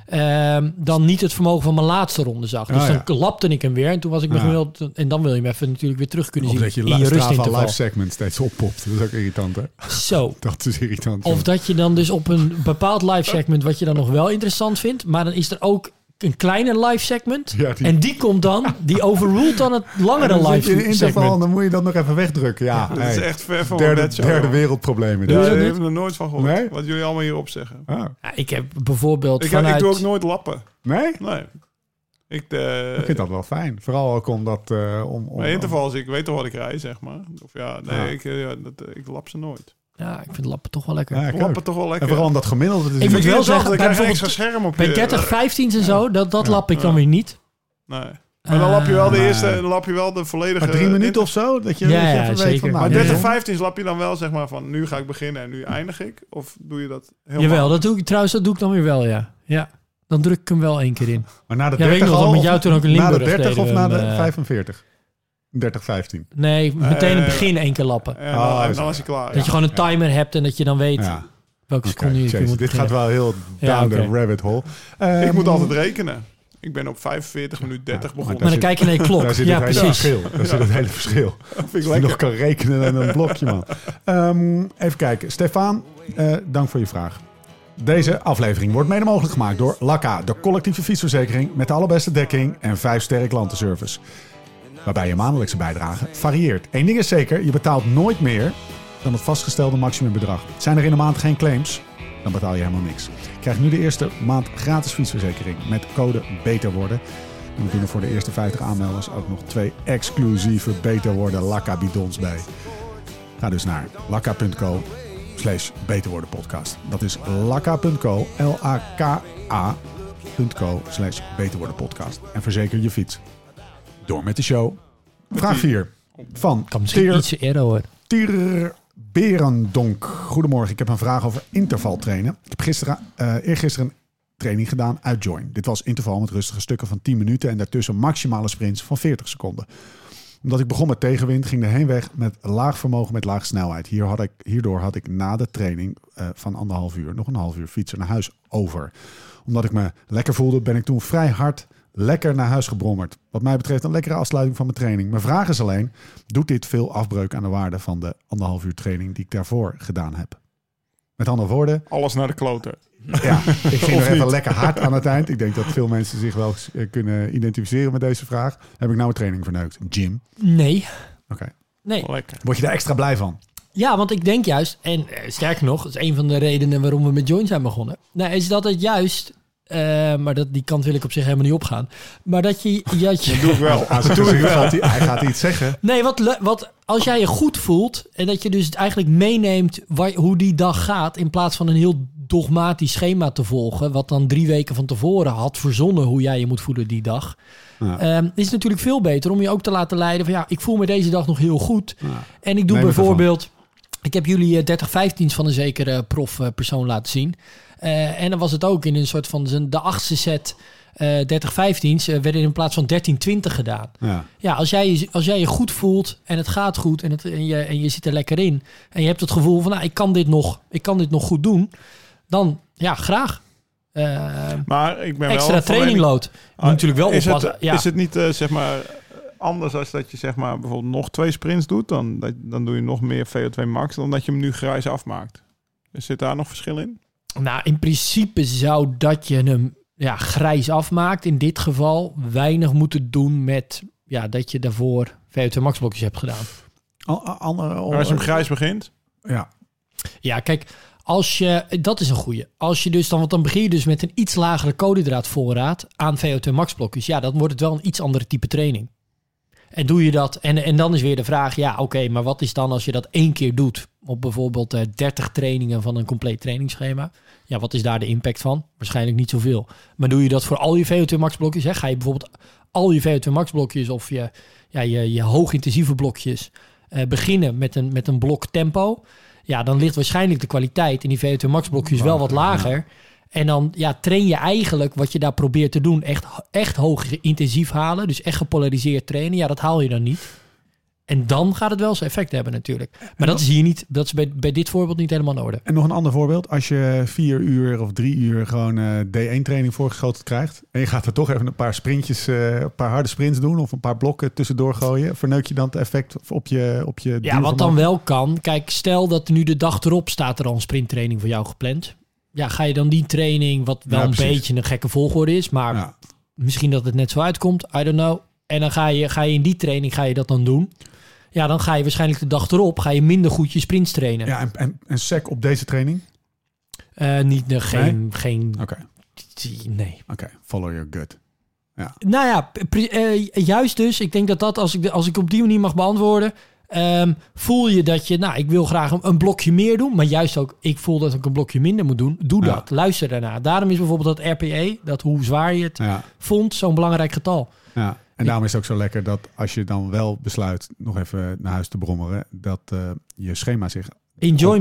ehm, dan niet het vermogen van mijn laatste ronde zag. Dus Ah, ja. dan lapte ik hem weer en toen was ik me gemiddeld... En dan wil je hem even natuurlijk weer terug kunnen Of zien dat je, in Strava rustinterval. live segment steeds oppopt. Dat is ook irritant, hè? Zo. Dat is irritant. Of dat je dan dus op een bepaald live segment, wat je dan nog wel interessant vindt, maar dan is er ook een kleine live segment. Ja, die- En die komt dan, die overruled dan het langere dan in live en segment. dan moet je dat nog even wegdrukken. Ja, Dat hey. is echt ver van derde, derde wereldproblemen. Ja, daar dat heb ik er nooit van gehoord. Nee? Wat jullie allemaal hierop zeggen. Ah. Ja, ik heb bijvoorbeeld Ik, vanuit... ik doe ook nooit lappen. Nee? Nee. Ik, eh Ik vind dat wel fijn. Vooral ook omdat... eh om, om, Mijn intervals, ik weet toch wat ik rij, zeg maar. Of ja, nee, Ja. Ik, eh, ja, dat, ik lap ze nooit. Ja, ik vind lappen toch wel lekker. Ja, Ik ik lap ook. het toch wel En lekker. vooral omdat gemiddelde... Het is Ik moet wel zeggen, bij een bijvoorbeeld scherm op Bij je... 30, 15 en zo, dat, dat Ja. lap ik dan Ja. weer niet. Nee. Maar dan lap je wel de eerste, dan lap je wel de volledige... maar drie minuten of zo? Dat je, Ja, dat je ja, even weet zeker. van... Nou, Maar Ja. 30, dit- 15 lap je dan wel zeg maar van nu ga ik beginnen en nu eindig ik? Of doe je dat helemaal? Jawel, dat doe ik trouwens, dat doe ik dan weer wel, ja. Ja, dan druk ik hem wel één keer in. Maar na de Ja, weet 30 ik nog, al, dat met of jou toen ook in Na de Limburg 30 of na de hem, eh, 45? 30, 15. Nee, meteen in het Eh, begin één keer lappen. En dan, Oh, en zo. dan is hij klaar. Dat je gewoon een timer hebt en dat je dan weet Ja. welke seconde je moet dit gaat wel heel Ja, down the rabbit hole. Ik Ehm, moet altijd rekenen. Ik ben op 45 minuut 30 maar begonnen. Maar dan kijk je naar je klok. Daar zit Ja, het hele precies. verschil. Daar zit het hele verschil. Dat vind ik Als je nog kan rekenen en een blokje, man. Ehm, even kijken. Stefan, eh, dank voor je vraag. Deze aflevering wordt mede mogelijk gemaakt door Lakka, de collectieve fietsverzekering met de allerbeste dekking en 5 sterren klantenservice. Waarbij je maandelijkse bijdrage varieert. Eén ding is zeker, je betaalt nooit meer dan het vastgestelde maximumbedrag. Zijn er in een maand geen claims, dan betaal je helemaal niks. Krijg nu de eerste maand gratis fietsverzekering met code Beter Worden. En we doen er voor de eerste 50 aanmelders ook nog twee exclusieve Beter Worden bidons bij. Ga dus naar lakka.co slash podcast. Dat is lakka.co, L-A-K-A.co slash Beter Worden podcast. En verzeker je fiets. Door met de show. Vraag 4 van Kan misschien Teer eerder hoor. Tier Berendonk. Goedemorgen, ik heb een vraag over interval trainen. Ik heb gisteren, eh eergisteren een training gedaan uit Join. Dit was interval met rustige stukken van 10 minuten en daartussen maximale sprints van 40 seconden. Omdat ik begon met tegenwind, ging de heenweg met laag vermogen met laag snelheid. Hier had ik, hierdoor had ik na de training eh, van anderhalf uur nog een half uur fietsen naar huis over. Omdat ik me lekker voelde, ben ik toen vrij hard lekker naar huis gebrommerd. Wat mij betreft een lekkere afsluiting van mijn training. Mijn vraag is alleen, doet dit veel afbreuk aan de waarde van de anderhalf uur training die ik daarvoor gedaan heb? Met andere woorden, Alles naar de kloten. ja, ik ging er even niet? lekker hard aan het eind. Ik denk dat veel mensen zich wel eh, kunnen identificeren met deze vraag. Heb ik nou een training verneukt? Jim? Nee. Oké. Nee. Lekker. Word je daar extra blij van? Ja, want ik denk juist, en eh, sterker nog, dat is een van de redenen waarom we met Join zijn begonnen. Nou, is dat het juist, eh, maar dat, die kant wil ik op zich helemaal niet opgaan. Maar dat je, dat je Doe ik wel. Aan zijn gezicht gaat hij, hij gaat iets zeggen. Nee, wat, wat als jij je goed voelt en dat je dus eigenlijk meeneemt waar, hoe die dag gaat, in plaats van een heel dogmatisch schema te volgen, wat dan drie weken van tevoren had verzonnen hoe jij je moet voelen die dag, Ja. ehm, is het natuurlijk veel beter om je ook te laten leiden van ja, ik voel me deze dag nog heel goed. Ja. En ik doe Neem bijvoorbeeld, ik heb jullie eh, 30-15's van een zekere prof eh, persoon laten zien. Eh, en dan was het ook in een soort van de achtste set eh 30-15's eh, werden in plaats van 13-20 gedaan. Ja. Ja, als jij, je- als jij je goed voelt en het gaat goed en, het, en, je, en je zit er lekker in. En je hebt het gevoel van, nou, ik kan dit nog, ik kan dit nog goed doen. Dan, ja, graag. Eh, Maar ik ben wel extra van training load. Je moet Ah, natuurlijk wel is oppassen. Het, ja. Is het niet, eh, zeg maar, anders als dat je zeg maar bijvoorbeeld nog twee sprints doet? Dan, dan doe je nog meer VO2 max dan dat je hem nu grijs afmaakt. Zit daar nog verschil in? Nou, in principe zou dat je hem ja, grijs afmaakt. In dit geval weinig moeten doen met ja, dat je daarvoor VO2 max blokjes hebt gedaan. Andere- als je hem grijs begint, Ja, Ja, kijk, als je, dat is een goeie. Als je dus dan, want dan begin je dus met een iets lagere koolhydraatvoorraad aan VO2 max blokjes. Ja, dan wordt het wel een iets andere type training. En doe je dat, en, en dan is weer de vraag, ja oké, maar wat is dan als je dat één keer doet? Op bijvoorbeeld eh 30 trainingen van een compleet trainingsschema. Ja, wat is daar de impact van? Waarschijnlijk niet zoveel. Maar doe je dat voor al je VO2 max blokjes? Hè? Ga je bijvoorbeeld al je VO2 max blokjes of je, ja, je, je hoogintensieve blokjes eh, beginnen met een, met een blok tempo? Ja, dan ligt waarschijnlijk de kwaliteit in die VO2 max blokjes wel wat lager. En dan ja, train je eigenlijk wat je daar probeert te doen echt, echt hoog intensief halen. Dus echt gepolariseerd trainen. Ja, dat haal je dan niet. En dan gaat het wel zijn effect hebben natuurlijk. Maar dat is hier niet, dat is bij, bij dit voorbeeld niet helemaal in orde. En nog een ander voorbeeld. Als je vier uur of drie uur gewoon eh, D1-training voorgeschoten krijgt... en je gaat er toch even een paar sprintjes, eh, een paar harde sprints doen... of een paar blokken tussendoor gooien... verneuk je dan het effect op je, op je Ja, wat dan wel kan. Kijk, stel dat nu de dag erop staat er al een sprinttraining voor jou gepland. Ja, ga je dan die training, wat wel Ja, een beetje een gekke volgorde is... maar Ja, misschien dat het net zo uitkomt, I don't know. En dan ga je, ga je in die training ga je dat dan doen. Ja, dan ga je waarschijnlijk de dag erop ga je minder goed je sprints trainen. ja en, en, en sec op deze training? Eh, niet, de, geen, geen, Oké, nee. oké. Follow your gut. Nou ja, eh, juist dus. Ik denk dat dat, als ik, de- als ik op die manier mag beantwoorden... ehm, voel je dat je, nou, ik wil graag een, een blokje meer doen. Maar juist ook, ik voel dat ik een blokje minder moet doen. Doe Ja. dat. Luister daarna. Daarom is bijvoorbeeld dat RPE, dat hoe zwaar je het Ja, vond, zo'n belangrijk getal. ja. En daarom is het ook zo lekker dat als je dan wel besluit... nog even naar huis te brommeren... dat eh, je schema zich...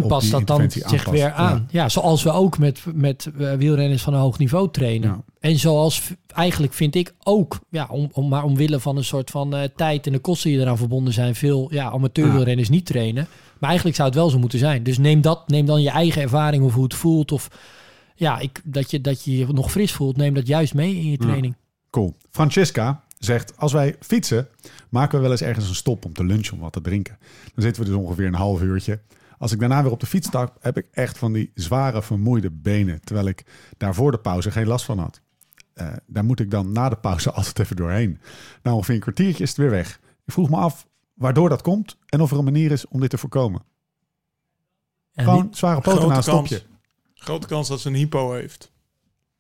Op past dat dan zich aanpast. weer aan. Ja. zoals we ook met, met eh, wielrenners van een hoog niveau trainen. Ja. En zoals eigenlijk vind ik ook, ja, om, om, maar omwille van een soort van eh, tijd en de kosten die eraan verbonden zijn, veel ja, amateurwielrenners niet trainen. Maar eigenlijk zou het wel zo moeten zijn. Dus neem dat, neem dan je eigen ervaring of hoe het voelt. Of ja, ik, dat, je, dat je je nog fris voelt, neem dat juist mee in je training. Cool. Francesca zegt, als wij fietsen, maken we wel eens ergens een stop om te lunchen, om wat te drinken. Dan zitten we dus ongeveer een half uurtje. Als ik daarna weer op de fiets stap, heb ik echt van die zware, vermoeide benen. Terwijl ik daar voor de pauze geen last van had. Eh, daar moet ik dan na de pauze altijd even doorheen. Nou, ongeveer een kwartiertje is het weer weg. Ik vroeg me af waardoor dat komt en of er een manier is om dit te voorkomen. En Gewoon die- zware poten na een grote kans. stopje. Grote kans dat ze een hypo heeft.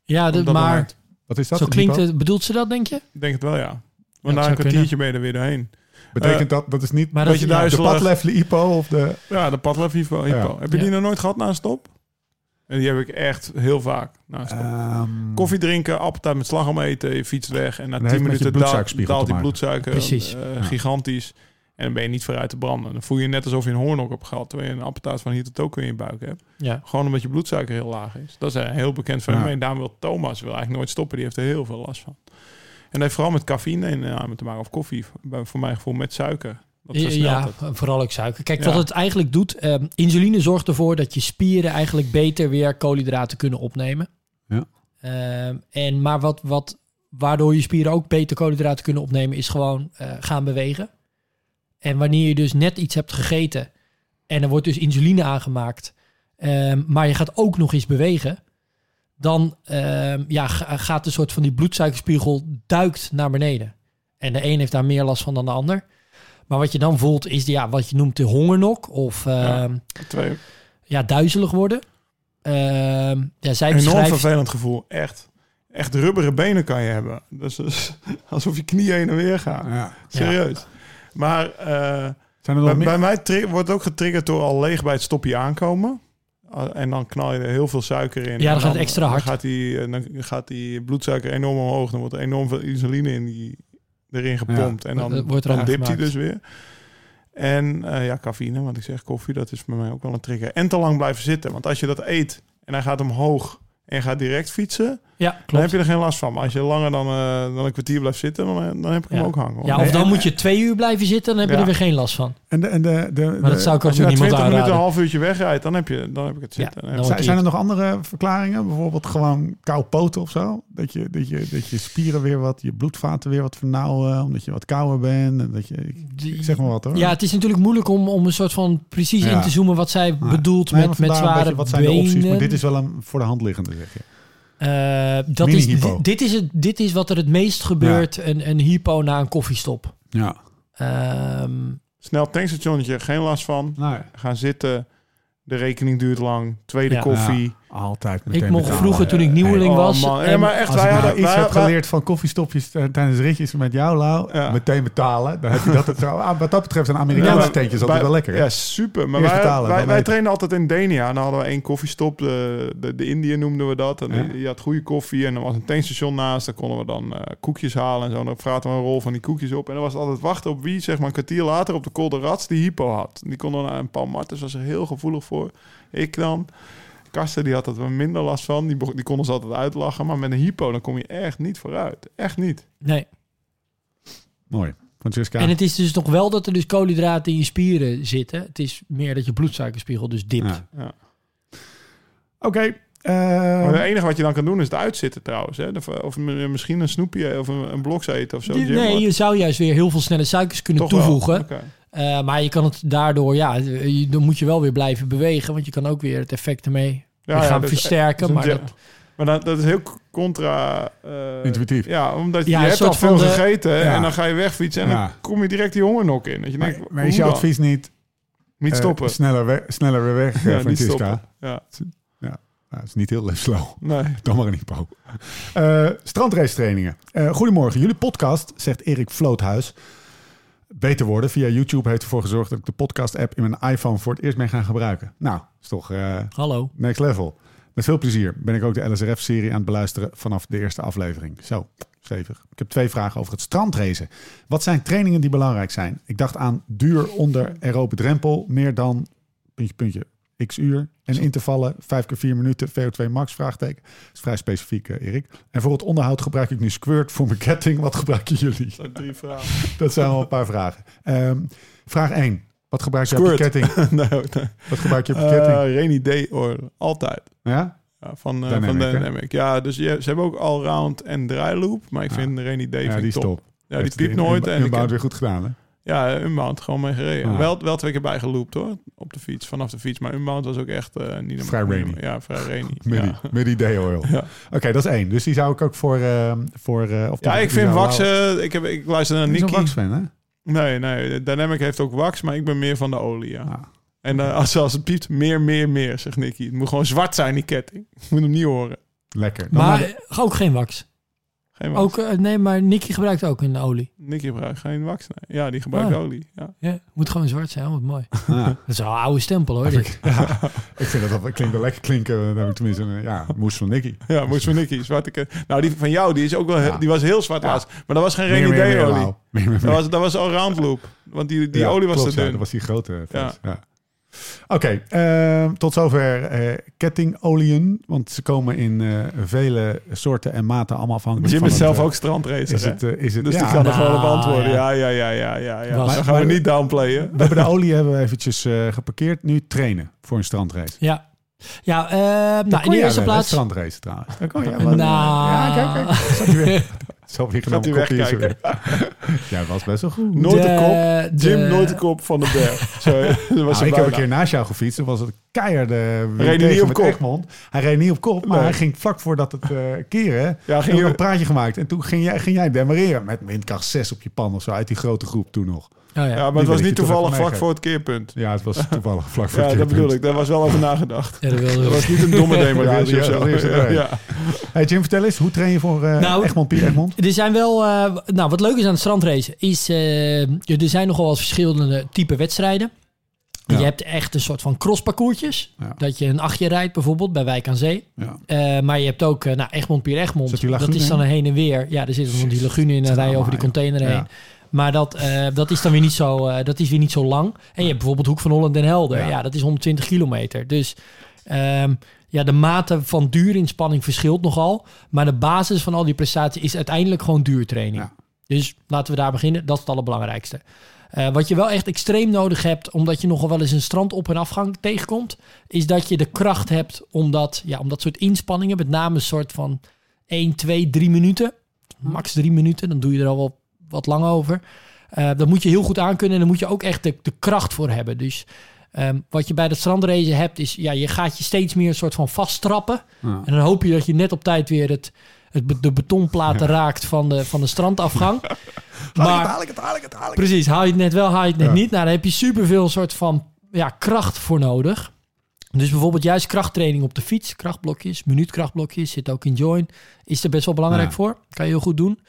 ja, de- dat maar moment. Wat is dat? zo klinkt het. Bedoelt ze dat, denk je? Ik denk het wel, ja. Want na zou een kwartiertje ben je er weer doorheen. Betekent dat, dat is niet Maar dat, ja, de duizelig. padlevelen hypo of de... Ja, de padlef. Ja. Heb je die Ja. nog nooit gehad na een stop? En die heb ik echt heel vaak na een stop. Ehm, Koffie drinken, appeltaart met slagroom eten, je fietst weg. En na Dat 10 heeft met je minuten daalt, die bloedsuiker Precies. eh, Ja. gigantisch. En dan ben je niet vooruit te branden. Dan voel je je net alsof je een hoornok hebt gehad. Terwijl je een appeltaart van hier tot ook in je buik hebt. ja. Gewoon omdat je bloedsuiker heel laag is. Dat is een heel bekend fenomeen. Ja. Daarom wil Thomas wil eigenlijk nooit stoppen. Die heeft er heel veel last van. En dat heeft vooral met cafeïne en ja, met te maken of koffie. Voor mijn gevoel met suiker. Ja, het. vooral ook suiker. Kijk, Ja. wat het eigenlijk doet, ehm, insuline zorgt ervoor dat je spieren eigenlijk beter weer koolhydraten kunnen opnemen. Ja. Ehm, en maar wat, wat, waardoor je spieren ook beter koolhydraten kunnen opnemen, is gewoon eh, gaan bewegen. En wanneer je dus net iets hebt gegeten en er wordt dus insuline aangemaakt, ehm, maar je gaat ook nog eens bewegen, dan ehm, ja, ga- gaat een soort van die bloedsuikerspiegel duikt naar beneden. En de een heeft daar meer last van dan de ander. Maar wat je dan voelt is de, ja, wat je noemt de hongernok of Ja. ehm, Twee, ja, duizelig worden. Ehm ja, zij enorm beschrijft... vervelend gevoel. Echt. Echt rubberen benen kan je hebben. Dus, dus alsof je knieën heen en weer gaan. Ja. Serieus. Maar eh, Zijn er nog bij, mij wordt ook getriggerd door al leeg bij het stopje aankomen. En dan knal je er heel veel suiker in. Ja, dan En gaat het extra hard. Dan gaat, die, eh, dan gaat die bloedsuiker enorm omhoog. Dan wordt er enorm veel insuline in die, erin gepompt. En dan, wordt er dan aan dipt hij dus weer. En eh, ja, cafeïne, want ik zeg koffie, dat is bij mij ook wel een trigger. En te lang blijven zitten. Want als je dat eet en hij gaat omhoog en gaat direct fietsen... Ja, Dan klopt. heb je er geen last van. Maar als je langer dan, eh, dan een kwartier blijft zitten, dan, eh, dan heb ik hem Ja. ook hangen. hoor. Ja, of dan en- moet je twee uur blijven zitten, dan heb je Ja. er weer geen last van. En de, en de, de, Maar dat zou ik ook Als je na niemand 20 minuten een aanraden. half uurtje wegrijdt, dan heb, je, dan heb ik het Ja, zitten. dan Dan wordt zijn, zijn er nog andere verklaringen? Bijvoorbeeld gewoon kou poten of zo? Dat je, dat, je, dat je spieren weer wat, je bloedvaten weer wat vernauwen, omdat je wat kouder bent. En dat je, ik, ik zeg maar wat hoor. Ja, het is natuurlijk moeilijk om, om een soort van precies Ja. in te zoomen wat zij bedoelt Nee, met, met zware beetje, Wat zijn benen. de opties? Maar dit is wel een voor de hand liggende, zeg je. Eh, dat is, dit, is het, dit is wat er het meest gebeurt, een, een hypo na een koffiestop. Ja. Ehm, Snel tankstationnetje, geen last van. Gaan zitten. De rekening duurt lang. Tweede Ja. koffie. Altijd meteen ik mocht betalen. vroeger toen ik nieuweling Oh, was. man. Ja, en- maar echt, Als wij ik nou hadden... iets wij- heb wij- geleerd van koffiestopjes eh, tijdens ritjes met jou, Lau, Ja. meteen betalen. Dan heb je dat het zo. Ah, wat dat betreft zijn Amerikaanse Ja, maar tentjes altijd wel lekker. hè? Ja, super. Maar Eerst wij, betalen, wij, trainen altijd in Denia. En dan hadden we één koffiestop. De, de, de Indië noemden we dat. En Ja. die had goede koffie. En er was een tankstation naast. Daar konden we dan eh, koekjes halen en zo. En dan vraten we een rol van die koekjes op. En dan was het altijd wachten op wie, zeg maar een kwartier later, op de Kolde Rats die hypo had. Die konden we een Paul Martens was er heel gevoelig voor. Ik dan. Karsten die had er wel minder last van. Die, die konden ze altijd uitlachen. Maar met een hypo dan kom je echt niet vooruit. Echt niet. nee. Mooi. Francesca. En het is dus nog wel dat er dus koolhydraten in je spieren zitten. Het is meer dat je bloedsuikerspiegel dus dipt. Ja. Ja. Oké. eh, Maar het enige wat je dan kan doen is het uitzitten trouwens. Hè? Of, of misschien een snoepje of een, een bloks eten of zo. Die- nee, je zou juist weer heel veel snelle suikers kunnen toch wel. toevoegen. Oké. Eh, maar je kan het daardoor, ja, je- dan moet je wel weer blijven bewegen. Want je kan ook weer het effect ermee Ja, gaan ja, versterken. maar ja- dat, Maar dat, dat is heel contra... eh, Intuïtief. Ja, omdat je, je hebt al veel de- gegeten Ja. en dan ga je wegfietsen en Ja. dan kom je direct die hongernok in. Dat je maar, denkt, maar is dan? advies niet Niet eh, stoppen. sneller, we- sneller weer weg, ja, Francisca? Ja, Nou, dat is niet heel slow. nee. Dan maar een hypo. Eh strandrace trainingen. Eh, goedemorgen. Jullie podcast, zegt Erik Vloothuis, beter worden. Via YouTube heeft ervoor gezorgd dat ik de podcast-app in mijn iPhone voor het eerst mee ga gebruiken. Nou, is toch eh, hallo. next level. Met veel plezier ben ik ook de LSRF-serie aan het beluisteren vanaf de eerste aflevering. Zo, stevig. Ik heb twee vragen over het strandracen. Wat zijn trainingen die belangrijk zijn? Ik dacht aan duur onder aerobe drempel, meer dan puntje, puntje, x uur. En intervallen, vijf keer vier minuten, VO2 max, vraagteken. Dat is vrij specifiek, eh, Erik. En voor het onderhoud gebruik ik nu Squirt. Voor mijn ketting, wat gebruiken jullie? Dat drie vragen. Dat zijn wel een paar vragen. Ehm, vraag 1. Wat gebruik je op je ketting? nee. Wat gebruik je op je Uh, ketting? rainy day altijd. Ja? Ja, van, uh, Dynamic, van hè? Dynamic. Ja, dus je, ze hebben ook allround en draailoop. Maar ik Ja. vind rainy day Ja, vind die top. top. Ja, die piept nooit. En ik heb, weer goed gedaan, hè? Ja, Unbound gewoon mee gereden. Ah. Wel, wel twee keer bijgeloopt hoor, op de fiets, vanaf de fiets. Maar Unbound was ook echt eh, niet Vrij niet- rainy. Ja, vrij rainy. Midi, ja. midi day oil. Ja. Oké, dat is één. Dus die zou ik ook voor... eh, voor eh, of ja, ik vind zou Wax... Lau- eh, ik, heb, ik luister naar Die is een Nicky. Wax-fan, hè? Nee, nee. Dynamic heeft ook Wax, maar ik ben meer van de olie, ja. Ah. En als, als het piept, meer, meer, meer, zegt Nicky. Het moet gewoon zwart zijn, die ketting. Ik moet hem niet horen. Lekker. Dan Maar de- eh, ook geen wax. Geen wax. Ook, eh, nee, maar Nicky gebruikt ook een olie. Nicky gebruikt geen wax, nee. Ja, die gebruikt Ah. olie, ja. Ja, moet gewoon zwart zijn, wat mooi. Ah. Dat is wel een oude stempel hoor. dit. ja, ik vind dat dat klinkt wel lekker klinken. Ik tenminste een ja, moes van Nicky. Ja, moest van Nicky, zwarte. Nou, die van jou, die is ook wel, Ja. die was heel zwart Ja. laatst. Maar dat was geen rainy day olie. Lau. Meer, meer, Dat was, dat was al round loop. Want die, die Ja, olie was klopt, te dun. dat was die grote. Ja. Ja. Oké, ehm, tot zover eh kettingolieën. Want ze komen in eh, vele soorten en maten allemaal afhankelijk Jim van is het, zelf eh, ook strandracer, Is het, is het, Dus ja, die kan er gewoon op Nou, antwoorden. ja. Ja, ja, ja, ja, ja. ja. Was- Dan gaan we maar- niet downplayen. We hebben de olie hebben we eventjes eh, geparkeerd. Nu trainen voor een strandrace. Ja, ja eh, nou, in de eerste plaats... strandrace trouwens. Dat kon jij Nou. Ja, kijk, kijk. Zat hij weer. Zo weer Gaat hij genomen kopie er weer. Jij was best wel goed. Nooit de De- kop. Jim, de- nooit de kop van de berg. Zo, dat was Nou, ik heb een keer naast jou gefietst. Toen was het keihard reed uh, niet op met kop. Egmond. Hij reed niet op kop, maar Nee. hij ging vlak voordat het eh keren. Ja, Ging je een je... praatje gemaakt. En toen ging jij, ging jij demareren met windkracht 6 op je pan of zo. Uit die grote groep toen nog. Oh, ja. Ja, maar het was niet toevallig vlak voor het keerpunt. Ja, het was toevallig vlak voor Ja, het dat bedoel keerpunt. ik. Daar was wel over nagedacht. Ja, dat Dat was niet een domme Ja, demarage die- of zo. Ja. Hey Jim, vertel eens. Hoe train je voor eh Nou, Egmond, Pier Egmond? Er zijn wel, eh, nou wat leuk is aan het strandracen, is eh, er zijn nogal wat verschillende type wedstrijden. Ja. Je hebt echt een soort van crossparcoursjes. Ja. Dat je een achtje rijdt bijvoorbeeld bij Wijk aan Zee. Ja. Eh, maar je hebt ook nou, Egmond, Pier Egmond. Dat is dan een heen en weer. Ja, er zit dan die lagune in en rij je over die container heen. Maar dat, eh, dat is dan weer niet zo, eh, dat is weer niet zo lang. En je hebt bijvoorbeeld Hoek van Holland en Helder. Ja. Ja, dat is 120 kilometer. Dus ehm, ja, de mate van duurinspanning verschilt nogal. Maar de basis van al die prestatie is uiteindelijk gewoon duurtraining. Ja. Dus laten we daar beginnen. Dat is het allerbelangrijkste. Eh, wat je wel echt extreem nodig hebt, omdat je nogal wel eens een strand op en afgang tegenkomt, is dat je de kracht hebt om dat, ja, om dat soort inspanningen, met name een soort van 1, 2, 3 minuten, max 3 minuten, dan doe je er al wel wat lang over. Dat moet je heel goed aankunnen en dan moet je ook echt de, de kracht voor hebben. Dus ehm, wat je bij de strandrace hebt, is ja, je gaat je steeds meer een soort van vasttrappen. Ja. En dan hoop je dat je net op tijd weer het, het, de betonplaten raakt van de, van de strandafgang. maar, haal ik het, haal ik het, haal ik het. Precies, haal je het net wel, haal je het net niet. Nou, daar heb je superveel soort van ja, kracht voor nodig. Dus bijvoorbeeld juist krachttraining op de fiets, krachtblokjes, minuutkrachtblokjes, zit ook in Join, is er best wel belangrijk voor. Kan je heel goed doen.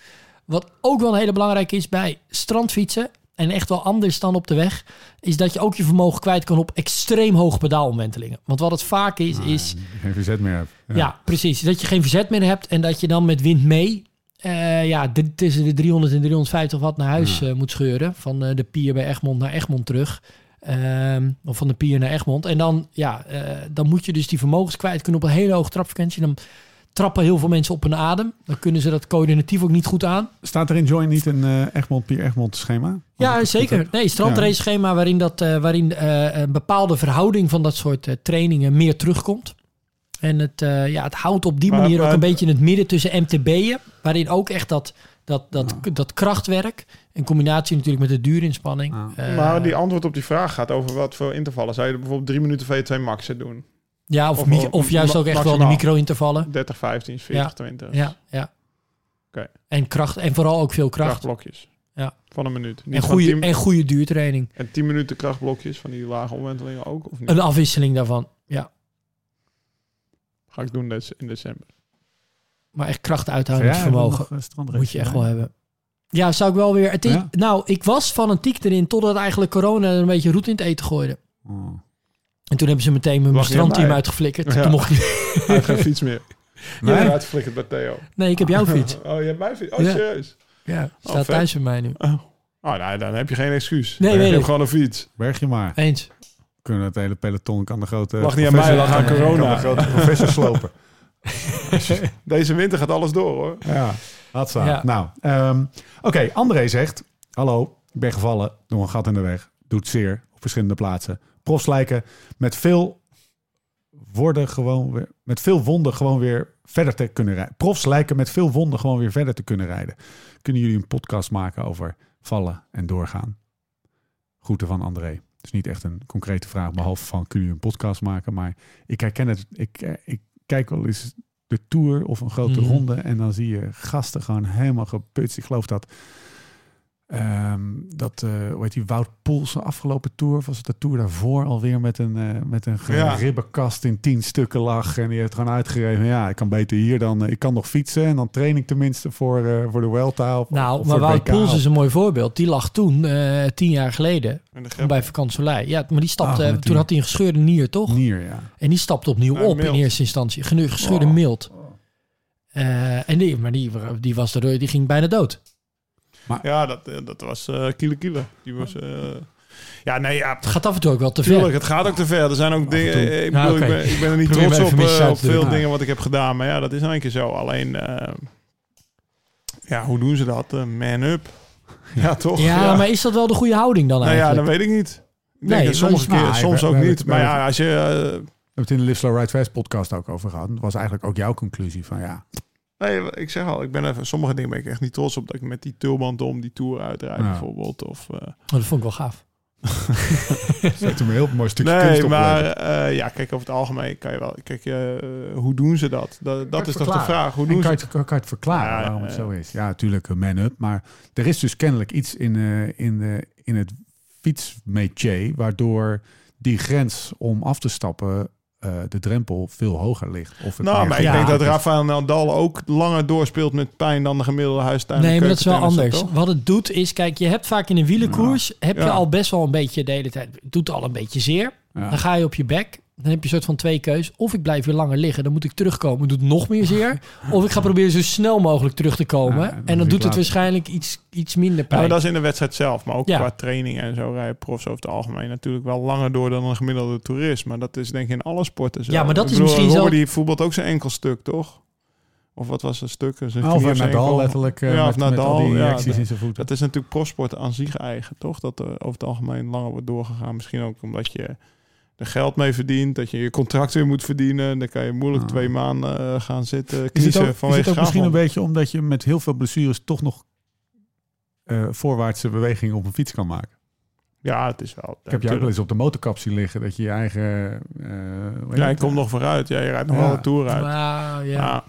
Wat ook wel een hele belangrijke is bij strandfietsen, en echt wel anders dan op de weg, is dat je ook je vermogen kwijt kan op extreem hoge pedaalomwentelingen. Want wat het vaak is, is Geen verzet meer hebt. ja. precies. Dat je geen verzet meer hebt en dat je dan met wind mee eh, ja, tussen de 300 en 350 watt naar huis eh, moet scheuren. Van eh, de pier bij Egmond naar Egmond terug. Ehm, of van de pier naar Egmond. En dan, ja, dan moet je dus die vermogens kwijt kunnen op een hele hoge trapfrequentie. Dan trappen heel veel mensen op hun adem. Dan kunnen ze dat coördinatief ook niet goed aan. Staat er in Join niet een eh, Egmond, Pier Egmond schema? Ja, zeker. Nee, strandrace schema waarin, dat, eh, waarin eh, een bepaalde verhouding van dat soort eh, trainingen meer terugkomt. En het, eh, ja, het houdt op die Maar- manier ook een beetje in het midden tussen MTB'en, waarin ook echt dat, dat, dat, dat krachtwerk, in combinatie natuurlijk met de duurinspanning. Ja. maar die antwoord op die vraag gaat over wat voor intervallen. Zou je er bijvoorbeeld drie minuten V2 maxen doen? Ja, of, of- mi- of of juist ook echt wel de micro-intervallen. 30, 15, 40, Ja. 20. Ja, ja. Oké. En kracht, en vooral ook veel kracht. Krachtblokjes. Ja. Van een minuut. Niet En van goede, 10 en goede duurtraining. en 10 minuten krachtblokjes van die lage omwentelingen ook? Of niet? Een afwisseling daarvan. Ja, Ga ik doen in december. maar echt kracht Zou uithoudingsvermogen. jij nog, eh, Moet je echt wel hebben. Ja, zou ik wel weer. Het is, Ja? Nou, ik was fanatiek erin totdat eigenlijk corona er een beetje roet in het eten gooide. Oh. En toen hebben ze meteen mijn strandteam uitgeflikkerd. Ja. Toen mocht ik... Hij heeft geen fiets meer. Nee? Ja, uitgeflikkerd bij Theo. Nee, ik heb jouw fiets. Oh, je hebt mijn fiets? Oh, Ja. serieus? Ja, staat vet. thuis bij mij nu. Oh, oh nou, dan heb je geen excuus. Nee, je weet hebt ik. gewoon een fiets. Berg je maar. Eens. Kunnen het hele peloton kan de grote... Lag niet aan mij, lag aan kan de corona. grote professor slopen. Deze winter gaat alles door, hoor. Ja. Ja. Nou, ehm, oké. André zegt... Hallo, ik ben gevallen door een gat in de weg. Doet zeer op verschillende plaatsen. Profs lijken met veel worden gewoon weer... Met veel wonden gewoon weer verder te kunnen rijden. Profs lijken met veel wonden gewoon weer verder te kunnen rijden. Kunnen jullie een podcast maken over vallen en doorgaan? Groeten van André. Het is niet echt een concrete vraag, behalve van kunnen jullie een podcast maken? Maar ik herken het. Ik, eh, ik kijk wel eens de Tour of een grote Mhm. ronde en dan zie je gasten gewoon helemaal geputst. Ik geloof dat ehm, dat eh hoe heet die Wout Poelsen afgelopen Tour of was het de Tour daarvoor alweer met een eh, met een Ja. ribbenkast in tien stukken lag en die heeft gewoon uitgegeven. Ja, ik kan beter hier dan ik kan nog fietsen en dan train ik tenminste voor eh, voor de Vuelta of, Nou, of maar voor Wout. Poels is een mooi voorbeeld. Die lag toen, eh, tien jaar geleden, bij Vakant Soleil. Ja, maar die stapte, Ah, toen had hij een gescheurde nier, toch? Nier, ja. En die stapte opnieuw op mild. in eerste instantie. Genu- Gescheurde Oh. mild. Eh, en die, maar die, die was er, die ging bijna dood. Ja, dat, eh, dat was eh Kiele Kiele. Die was... eh, ja, nee, ja, Het gaat af en toe ook wel te Tuurlijk, ver. het gaat ook te ver. Er zijn ook dingen. eh, Ik, ik, ben, ik ben er niet trots op, eh, op veel doen. dingen wat ik heb gedaan. Maar ja, dat is een keer zo. Alleen, eh, ja, hoe doen ze dat? Eh, man up. Ja, toch? Ja, maar is dat wel de goede houding dan nou ja, eigenlijk? dat weet ik niet. Ik Nee, denk maar- keer, Nou, soms ook niet. Maar ja, als je... eh, We hebben het in de Live Slow Ride Fast podcast ook over gehad. Dat was eigenlijk ook jouw conclusie van ja. Nee, ik zeg al, ik ben even, sommige dingen ben ik echt niet trots op dat ik met die tulband om die tour uitrijd Ja. bijvoorbeeld. Of, eh, Oh, dat vond ik wel gaaf. Zet hem een heel mooi stukje nee, kunst op. maar eh, ja, kijk, over het algemeen kan je wel... Kijk, eh, hoe doen ze dat? Dat, dat is toch de vraag. Hoe En doen kan, ze je het, kan je het verklaren Ja, waarom het zo is? Ja, natuurlijk een man-up. Maar er is dus kennelijk iets in, eh, in, de, in het fietsmetier... waardoor die grens om af te stappen... eh, de drempel veel hoger ligt. Of het Nou, maar ik Ja. denk dat. Rafael Nadal ook langer doorspeelt met pijn dan de gemiddelde huistuin. Nee, maar dat is wel anders. toch? Wat het doet is, kijk, je hebt vaak in een wielenkoers... heb je Ja. al best wel een beetje de hele tijd... het doet al een beetje zeer. Ja. Dan ga je op je bek. Dan heb je een soort van twee keus. Of ik blijf weer langer liggen, dan moet ik terugkomen, doet nog meer zeer. of ik ga proberen zo snel mogelijk terug te komen. Ja, dan en dan doet het waarschijnlijk iets, iets minder Ja, pijn. maar dat is in de wedstrijd zelf. Maar ook Ja. qua training en zo rijden profs over het algemeen natuurlijk wel langer door dan een gemiddelde toerist. Maar dat is denk ik in alle sporten zo. Ja, maar dat Ik is bedoel, misschien Robber zo- die voetbalt ook zijn enkel stuk, toch? Of wat was het stuk? Zijn Alva of Nadal letterlijk eh, Ja, met, of met al die ja, dat- in zijn voeten. Dat is natuurlijk profsport aan zich eigen, toch? Dat er over het algemeen langer wordt doorgegaan. Misschien ook omdat je er geld mee verdient, dat je je contract weer moet verdienen. Dan kan je moeilijk Ah. twee maanden eh, gaan zitten Is het kiezen ook, is vanwege het ook misschien een beetje omdat je met heel veel blessures toch nog eh, voorwaartse bewegingen op een fiets kan maken? Ja, het is wel. Ik heb je ook wel eens op de motorkap zien liggen dat je je eigen... eh, heet Ja, ik het? kom nog vooruit. Ja, je rijdt nog Ja. wel een tour uit. Nou, ja. Ja.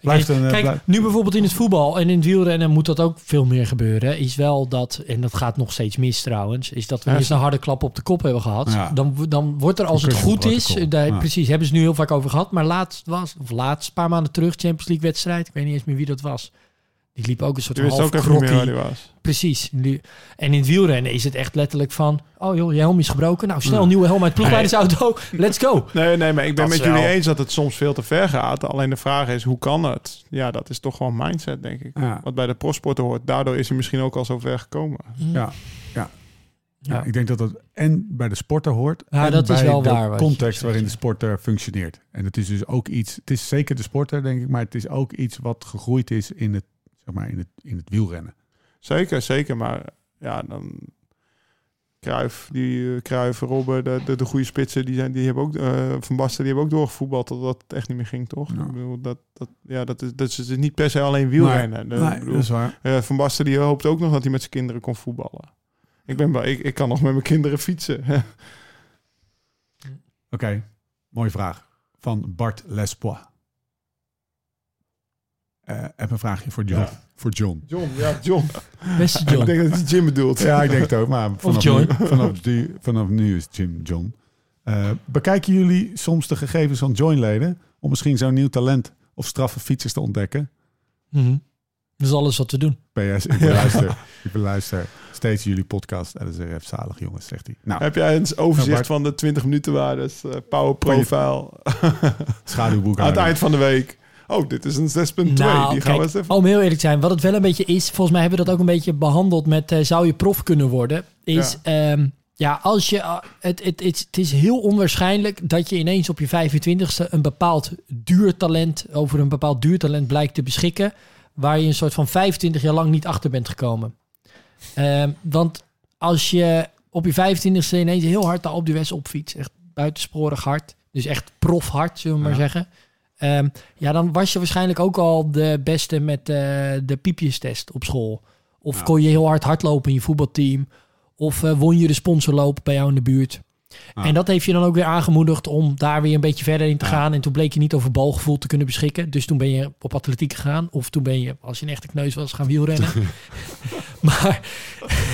Blijft Kijk, een, eh, kijk, blijf- nu bijvoorbeeld in het voetbal en in het wielrennen moet dat ook veel meer gebeuren. Is wel dat, en dat gaat nog steeds mis trouwens, is dat we eens een harde klap op de kop hebben gehad. Ja. Dan, dan wordt er als het goed is, Concussion daar. Ja. precies, hebben ze nu heel vaak over gehad. Maar laatst was, of laatst, een paar maanden terug, Champions League wedstrijd, ik weet niet eens meer wie dat was. Die liep ook een soort wist half was. Precies. En in het wielrennen is het echt letterlijk van, oh joh, je helm is gebroken. Nou, snel, Ja. nieuwe helm uit de ploegleidersauto. Let's go. Nee, nee, maar ik ben Dat met is jullie wel- eens dat het soms veel te ver gaat. Alleen de vraag is, hoe kan het? Ja, dat is toch gewoon mindset, denk ik. ja, Wat bij de prosporten hoort. Daardoor is hij misschien ook al zo ver gekomen. ja, ja. Ja. Ja, ik denk dat dat en bij de sporter hoort Ja, en dat is bij wel de waar context waarin de sporter functioneert. En het is dus ook iets, het is zeker de sporter denk ik, maar het is ook iets wat gegroeid is in het, zeg maar, in het, in het wielrennen. Zeker, zeker. Maar ja, dan... Kruif, die Kruif, Robben, de, de, de goede spitsen, die, zijn, die hebben ook, eh, Van Basten, die hebben ook doorgevoetbald totdat het echt niet meer ging, toch? Ja. Ik bedoel, dat, dat, ja, dat, is, dat is dus niet per se alleen wielrennen. De- ik Nee, bedoel, dat is waar. eh, Van Basten die hoopt ook nog dat hij met zijn kinderen kon voetballen. Ik, ben, ik, ik kan nog met mijn kinderen fietsen. Oké, mooie vraag. Van Bart Lespois. Eh heb een vraagje voor John. Ja. Voor John. John, ja, John. Beste Ik John. denk dat hij Jim bedoelt. Ja, ik denk het ook. Maar vanaf, John. Nu, vanaf, nu, vanaf nu is Jim John. Eh, bekijken jullie soms de gegevens van joinleden om misschien zo'n nieuw talent of straffe fietsers te ontdekken? Mhm. Dat is alles wat we doen. PS, ik beluister, ik beluister steeds jullie podcast. En dat is zalig, jongens, zegt hij. Nou, Heb jij een overzicht Nou, Bart. van de 20 minuten waardes, eh, power profile schaduwboek aan het eind van de week? Oh, dit is een 6.2. Nou, die gaan we eens even... om heel eerlijk te zijn, wat het wel een beetje is, volgens mij hebben we dat ook een beetje behandeld met eh, zou je prof kunnen worden, is ja, ja als je, ah, het, het, het, het is heel onwaarschijnlijk dat je ineens op je 25ste een bepaald duurtalent, over een bepaald duurtalent blijkt te beschikken, waar je een soort van 25 jaar lang niet achter bent gekomen. Ehm, want als je op je 25ste ineens heel hard daar op de West opfietst, echt buitensporig hard, dus echt profhard, zullen we maar zeggen. Ehm, ja, dan was je waarschijnlijk ook al de beste met eh, de piepjestest op school. Of kon je heel hard hardlopen in je voetbalteam. Of eh, won je de sponsorloop bij jou in de buurt. En dat heeft je dan ook weer aangemoedigd om daar weer een beetje verder in te gaan. En toen bleek je niet over balgevoel te kunnen beschikken. Dus toen ben je op atletiek gegaan. Of toen ben je, als je een echte kneus was, gaan wielrennen. maar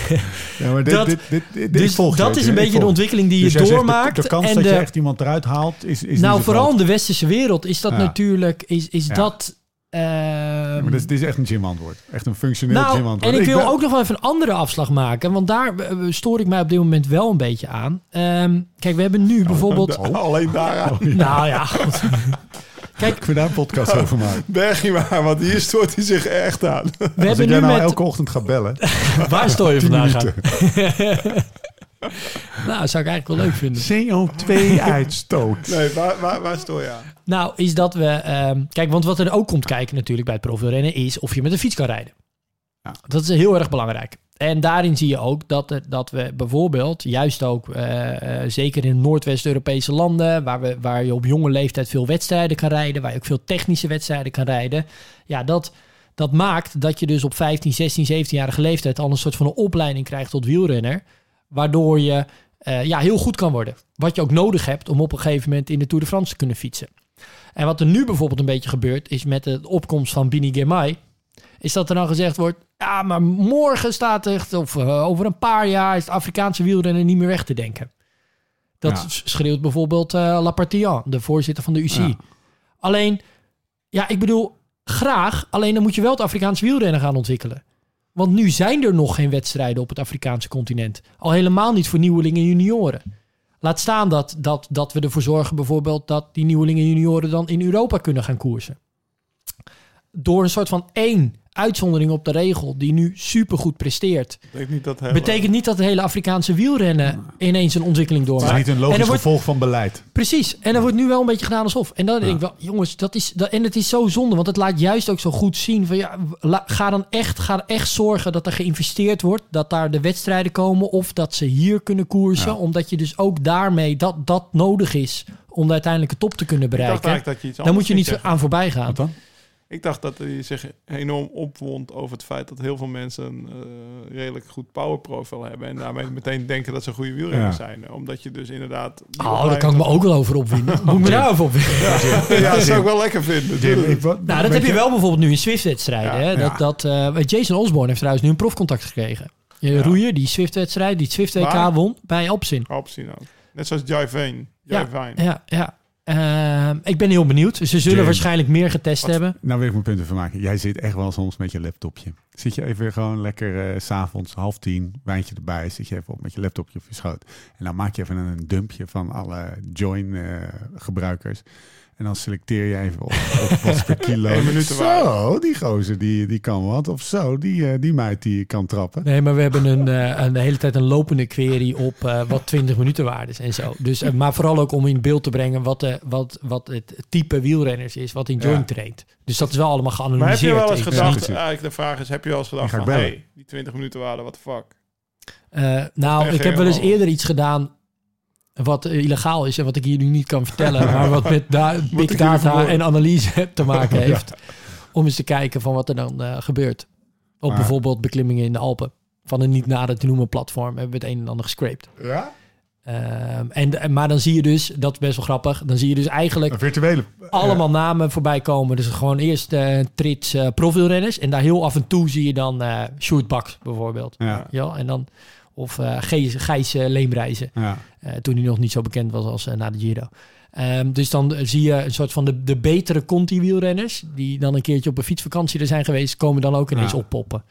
Ja, maar dit, dat- dit, dit, dus volgt dat is een beetje de ontwikkeling die Dus je zegt, doormaakt. De, de kans en dat de, je echt iemand eruit haalt is, is nou, vooral in de westerse wereld is dat Ja. natuurlijk, is, is Ja. dat... ehm, Ja, maar dit, is- dit is echt een gym-antwoord. Echt een functioneel nou, gym-antwoord. en ik wil ben- ook nog wel even een andere afslag maken. Want daar eh, stoor ik mij op dit moment wel een beetje aan. Ehm, kijk, we hebben nu bijvoorbeeld... Alleen. Oh, ja. Nou ja, goed. Kijk, Ik wil daar een podcast over maken. Berg je maar, want hier stoort hij zich echt aan. we Als hebben nu nou met... elke ochtend ga bellen. Waar stoor je 10 vandaag aan? Nou, dat zou ik eigenlijk wel leuk vinden. CO2-uitstoot. Nee, waar, waar, waar stoor je aan? Nou, is dat we... ehm, kijk, want wat er ook komt kijken natuurlijk bij het profielrennen... is of je met een fiets kan rijden. Ja. Dat is heel erg belangrijk. En daarin zie je ook dat, dat we bijvoorbeeld... juist ook, eh, eh, zeker in Noordwest-Europese landen... Waar, we, waar je op jonge leeftijd veel wedstrijden kan rijden... waar je ook veel technische wedstrijden kan rijden... ja, dat, dat maakt dat je dus op 15, 16, 17-jarige leeftijd... al een soort van een opleiding krijgt tot wielrenner... waardoor je eh, ja, heel goed kan worden. Wat je ook nodig hebt om op een gegeven moment in de Tour de France te kunnen fietsen. En wat er nu bijvoorbeeld een beetje gebeurt, is met de opkomst van Bini Girmay, is dat er dan gezegd wordt, ja, maar morgen staat echt, of eh, over een paar jaar is het Afrikaanse wielrennen niet meer weg te denken. Dat Ja. schreeuwt bijvoorbeeld eh Lapartien, de voorzitter van de UCI. Ja. Alleen, ja, ik bedoel, graag, alleen dan moet je wel het Afrikaanse wielrennen gaan ontwikkelen. Want nu zijn er nog geen wedstrijden op het Afrikaanse continent. Al helemaal niet voor nieuwelingen en junioren. Laat staan dat, dat, dat we ervoor zorgen bijvoorbeeld dat die nieuwelingen en junioren dan in Europa kunnen gaan koersen. Door een soort van één uitzondering op de regel die nu supergoed presteert. Ik niet dat hele- Betekent niet dat het hele Afrikaanse wielrennen ineens een ontwikkeling Het is doormaakt. niet een En logisch er wordt- gevolg van beleid. Precies. En dat wordt nu wel een beetje gedaan alsof. En dan denk ik wel, jongens, dat is. Dat, en het is zo zonde, want het laat juist ook zo goed zien van ja, la- ga dan echt, ga echt zorgen dat er geïnvesteerd wordt, dat daar de wedstrijden komen of dat ze hier kunnen koersen, Ja. omdat je dus ook daarmee dat dat nodig is om de uiteindelijke top te kunnen Ik dacht bereiken. dat je iets Dan moet je niet zeggen. aan voorbij gaan. Wat dan? Ik dacht dat hij zich enorm opwond over het feit dat heel veel mensen een eh, redelijk goed powerprofile hebben. En daarmee meteen denken dat ze goede wielrenners Ja. zijn. Omdat je dus inderdaad... Oh, daar kan ik me ook wel over opwinden. Moet ik me daarover opwinden? Ja, dat zou ik wel lekker vinden. Jim, ik, wat- Nou, dat heb je wel bijvoorbeeld nu in Swift-wedstrijden. Dat, dat, eh, Jason Osborne heeft trouwens nu een profcontact gekregen. Je Ja. roeier, die Swift-wedstrijd, die het Swift-WK won bij Alpsin. Opzien ook. Net zoals Jai. Ja, Vine. Ja, ja. Ehm, ik ben heel benieuwd. Ze zullen Jim. waarschijnlijk meer getest hebben. Nou wil ik mijn punten van maken. Jij zit echt wel soms met je laptopje. Zit je even gewoon lekker eh, s s'avonds, half tien, wijntje erbij. Zit je even op met je laptopje op je schoot. En dan maak je even een dumpje van alle Join-gebruikers. En dan selecteer je even op, op wat per kilo. Te Zo, die gozer die, die kan wat. Of zo, die, eh, die meid die kan trappen. Nee, maar we hebben een, eh, een de hele tijd een lopende query op eh, wat 20 minuten waard is en zo. Dus, maar vooral ook om in beeld te brengen wat, de, wat, wat het type wielrenners is wat in Join Ja. traint. Dus dat is wel allemaal Maar heb geanalyseerd. je wel eens Ik- gedacht, eigenlijk de vraag is, heb je wel eens gedacht van, hey, die 20 minuten waarde, what the fuck? Eh, nou, ik heb wel eens eerder iets gedaan wat eh, illegaal is en wat ik hier nu niet kan vertellen, maar wat met da big data en analyse te maken heeft. Om eens te kijken van wat er dan eh, gebeurt. Op Maar- bijvoorbeeld beklimmingen in de Alpen. Van een niet nader te noemen platform hebben we het een en ander gescraped. Ja? Ehm, en, maar dan zie je dus, dat is best wel grappig, dan zie je dus eigenlijk Een virtuele. allemaal namen voorbij komen. Dus gewoon eerst eh trits eh profielrenners. En daar heel af en toe zie je dan Baks bijvoorbeeld. Ja. Ja, en dan, of Gijs, Gijs eh, Leemreizen. Ja. Eh, toen hij nog niet zo bekend was als na de Giro. Ehm, dus dan zie je een soort van de, de betere Conti-wielrenners... die dan een keertje op een fietsvakantie er zijn geweest... komen dan ook ineens Ja. oppoppen.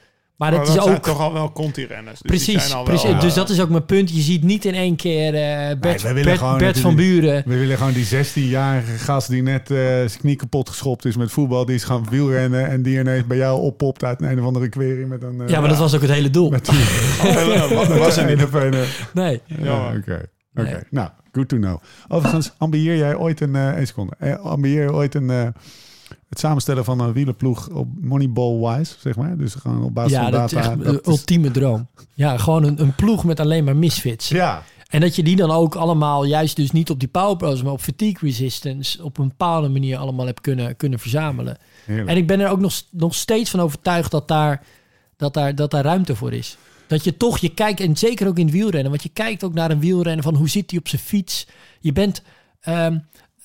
Maar dat is zijn ook... toch al wel Conti-renners. Dus die Precies, zijn al wel, precies. eh, dus dat is ook mijn punt. Je ziet niet in één keer eh, Bert, willen Bert, gewoon Bert van Buren... We willen gewoon die 16-jarige gast die net eh, zijn knie kapot geschopt is met voetbal. Die is gaan wielrennen en die ineens bij jou oppopt uit een, een of andere query met een... eh, Ja, maar dat was ook het hele doel. Met die, dat was er niet. een een, Nee. Ja, oké. Oké, Nee. nou, good to know. Overigens, ambieer jij ooit een... eh één seconde. Eh, ambieer je ooit een... het samenstellen van een wielerploeg op moneyball-wise, zeg maar? Dus gewoon op basis Ja, van dat is data. echt dat de ultieme droom. Ja, gewoon een, een ploeg met alleen maar misfits. Ja, En dat je die dan ook allemaal, juist dus niet op die power pros, maar op fatigue resistance, op een bepaalde manier allemaal hebt kunnen, kunnen verzamelen. heerlijk. En ik ben er ook nog, nog steeds van overtuigd dat daar, dat, daar, dat daar ruimte voor is. Dat je toch, je kijkt, en zeker ook in het wielrennen, want je kijkt ook naar een wielrennen van hoe zit hij op zijn fiets. Je bent ehm,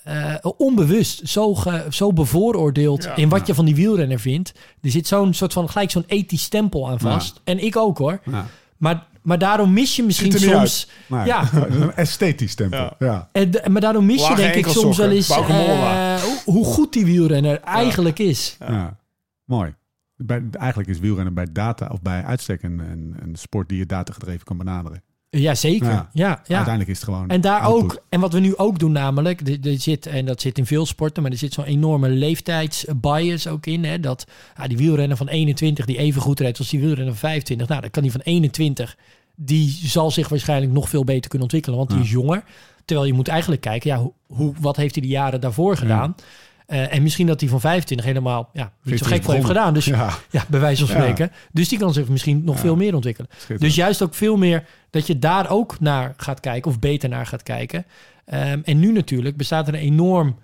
eh, onbewust zo, ge- zo bevooroordeeld Ja. in wat je van die wielrenner vindt. Er zit zo'n soort van, gelijk zo'n ethisch stempel aan vast. En ik ook hoor. Ja. Maar, maar daarom mis je misschien er soms... Ja. Een esthetisch tempel. Ja. Ja. En, maar daarom mis je denk ik soms wel eens eh, hoe, goed die wielrenner eigenlijk is. Ja. Mooi. Bij, eigenlijk is wielrennen bij data of bij uitstek een, een, een sport die je datagedreven kan benaderen. Ja, zeker. Ja. Ja. Ja, Uiteindelijk is het gewoon. En daar output. ook, en wat we nu ook doen namelijk, er, er zit, en dat zit in veel sporten, maar er zit zo'n enorme leeftijdsbias ook in. Hè, dat ah, die wielrenner van 21 die even goed rijdt als die wielrenner van 25. Nou, dan kan die van 21, die zal zich waarschijnlijk nog veel beter kunnen ontwikkelen, want die Ja. is jonger. Terwijl je moet eigenlijk kijken, ja, hoe, hoe, wat heeft hij de jaren daarvoor gedaan? Eh, en misschien dat hij van 25 helemaal ja, niet zo 15 gek voor heeft gedaan. Dus Ja, ja, bij wijze van Ja. spreken. Dus die kan zich misschien nog Ja. veel meer ontwikkelen. Dus juist ook veel meer dat je daar ook naar gaat kijken, of beter naar gaat kijken. Ehm, en nu natuurlijk bestaat er een enorm,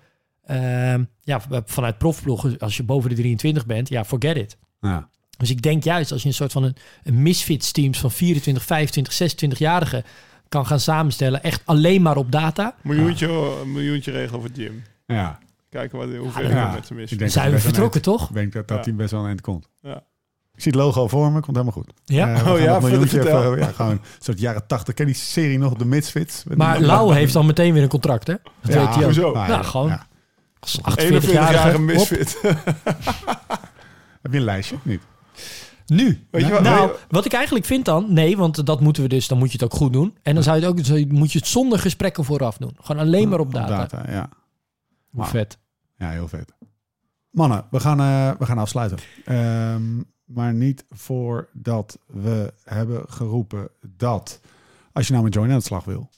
ehm, ja, vanuit profploegen, als je boven de 23 bent, ja, forget it. ja. Dus ik denk juist als je een soort van een, een misfits teams van 24, 25, 26-jarigen kan gaan samenstellen, echt alleen maar op data. Miljoentje, een miljoentje regelen voor Jim. ja. Kijken wat, hij ja. met mis. denk Zijn we dat vertrokken, toch? Ik denk dat, dat Ja. hij best wel aan het eind komt. Ja. Ik zie het logo al voor me, komt helemaal goed. Ja. Eh, Oh ja, miljoentje even- ja, gewoon een soort jaren tachtig. Ken die serie nog, de Misfits? Maar Lau heeft dan meteen weer een contract, hè? Dat Ja, weet hoezo? Nou, ja, gewoon ja. als 41-jarige 48-jarige. hop. misfit. Heb je een lijstje? Niet. Nu. Weet je wat? Nou, wat ik eigenlijk vind dan... Nee, want dat moeten we dus... Dan moet je het ook goed doen. En dan zou je het ook... moet je het zonder gesprekken vooraf doen. Gewoon alleen maar op data. ja. Hoe vet. Ja, heel vet. Mannen, we gaan, eh, we gaan afsluiten. Ehm, maar niet voordat we hebben geroepen dat als je nou met Join aan de slag wil,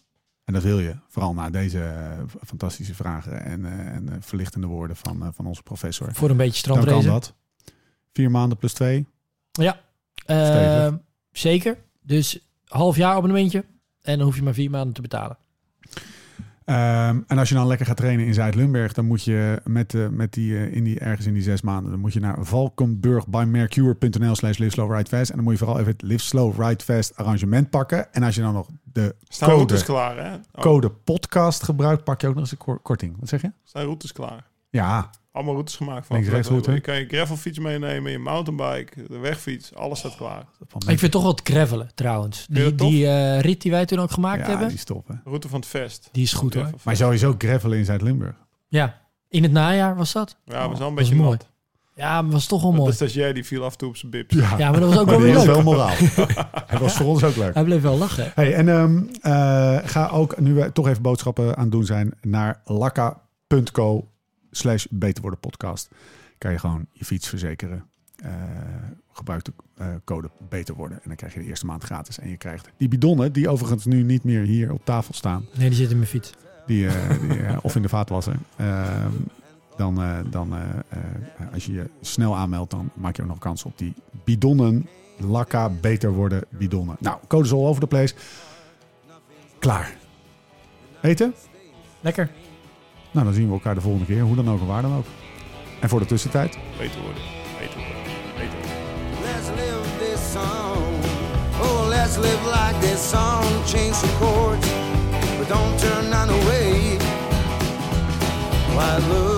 en dat wil je, vooral na deze eh, fantastische vragen en, eh, en verlichtende woorden van, van onze professor, Voor een beetje dan kan dat. Vier maanden plus twee. Ja. Stevig. zeker. Dus half jaar abonnementje. En dan hoef je maar vier maanden te betalen. Ehm, en als je dan lekker gaat trainen in Zuid-Limburg, dan moet je met, eh, met die, eh, in die, ergens in die zes maanden, dan moet je naar valkenburgbymercure.nl slash live slow ride fast. En dan moet je vooral even het live slow ride fast arrangement pakken. En als je dan nog de Staan code, routes klaar, hè? Oh, code podcast gebruikt, pak je ook nog eens een kor- korting. Wat zeg je? Staan routes klaar. Ja, Allemaal routes gemaakt. Van route. Je kan je gravelfiets meenemen, je mountainbike, de wegfiets, alles staat klaar. van Ik vind toch wat gravelen trouwens. Die, die eh, rit die wij toen ook gemaakt ja, hebben, die stoppen. De route van het vest. die is goed hoor. Maar sowieso gravelen in Zuid-Limburg. Ja, in het najaar was dat. Ja, was wel een is beetje mooi. nat. Ja, maar was toch wel De mooi. stagiair die viel af en toe op zijn bips. Ja, maar dat was ook maar wel leuk. wel moraal. Hij was voor ons ook leuk. Hij bleef wel lachen. Hey, en ehm, eh, ga ook, nu we toch even boodschappen aan het doen zijn, naar lakka.co slash beter worden podcast. Kan je gewoon je fiets verzekeren. Eh, gebruik de eh, code beter worden. En dan krijg je de eerste maand gratis. En je krijgt die bidonnen, die overigens nu niet meer hier op tafel staan. Nee, die zit in mijn fiets. Die, eh, die, of in de vaatwasser. Ehm, dan, dan als je je snel aanmeldt, dan maak je ook nog kans op die bidonnen. Lakka beter worden bidonnen. Nou, codes all over the place. Klaar. Eten? Lekker. Nou, dan zien we elkaar de volgende keer. Hoe dan ook en waar dan ook. En voor de tussentijd. Beter worden. Beter worden. Beter worden. Let's live this song. Oh, let's live like this song. Change some chords, but don't turn none away. Why, looking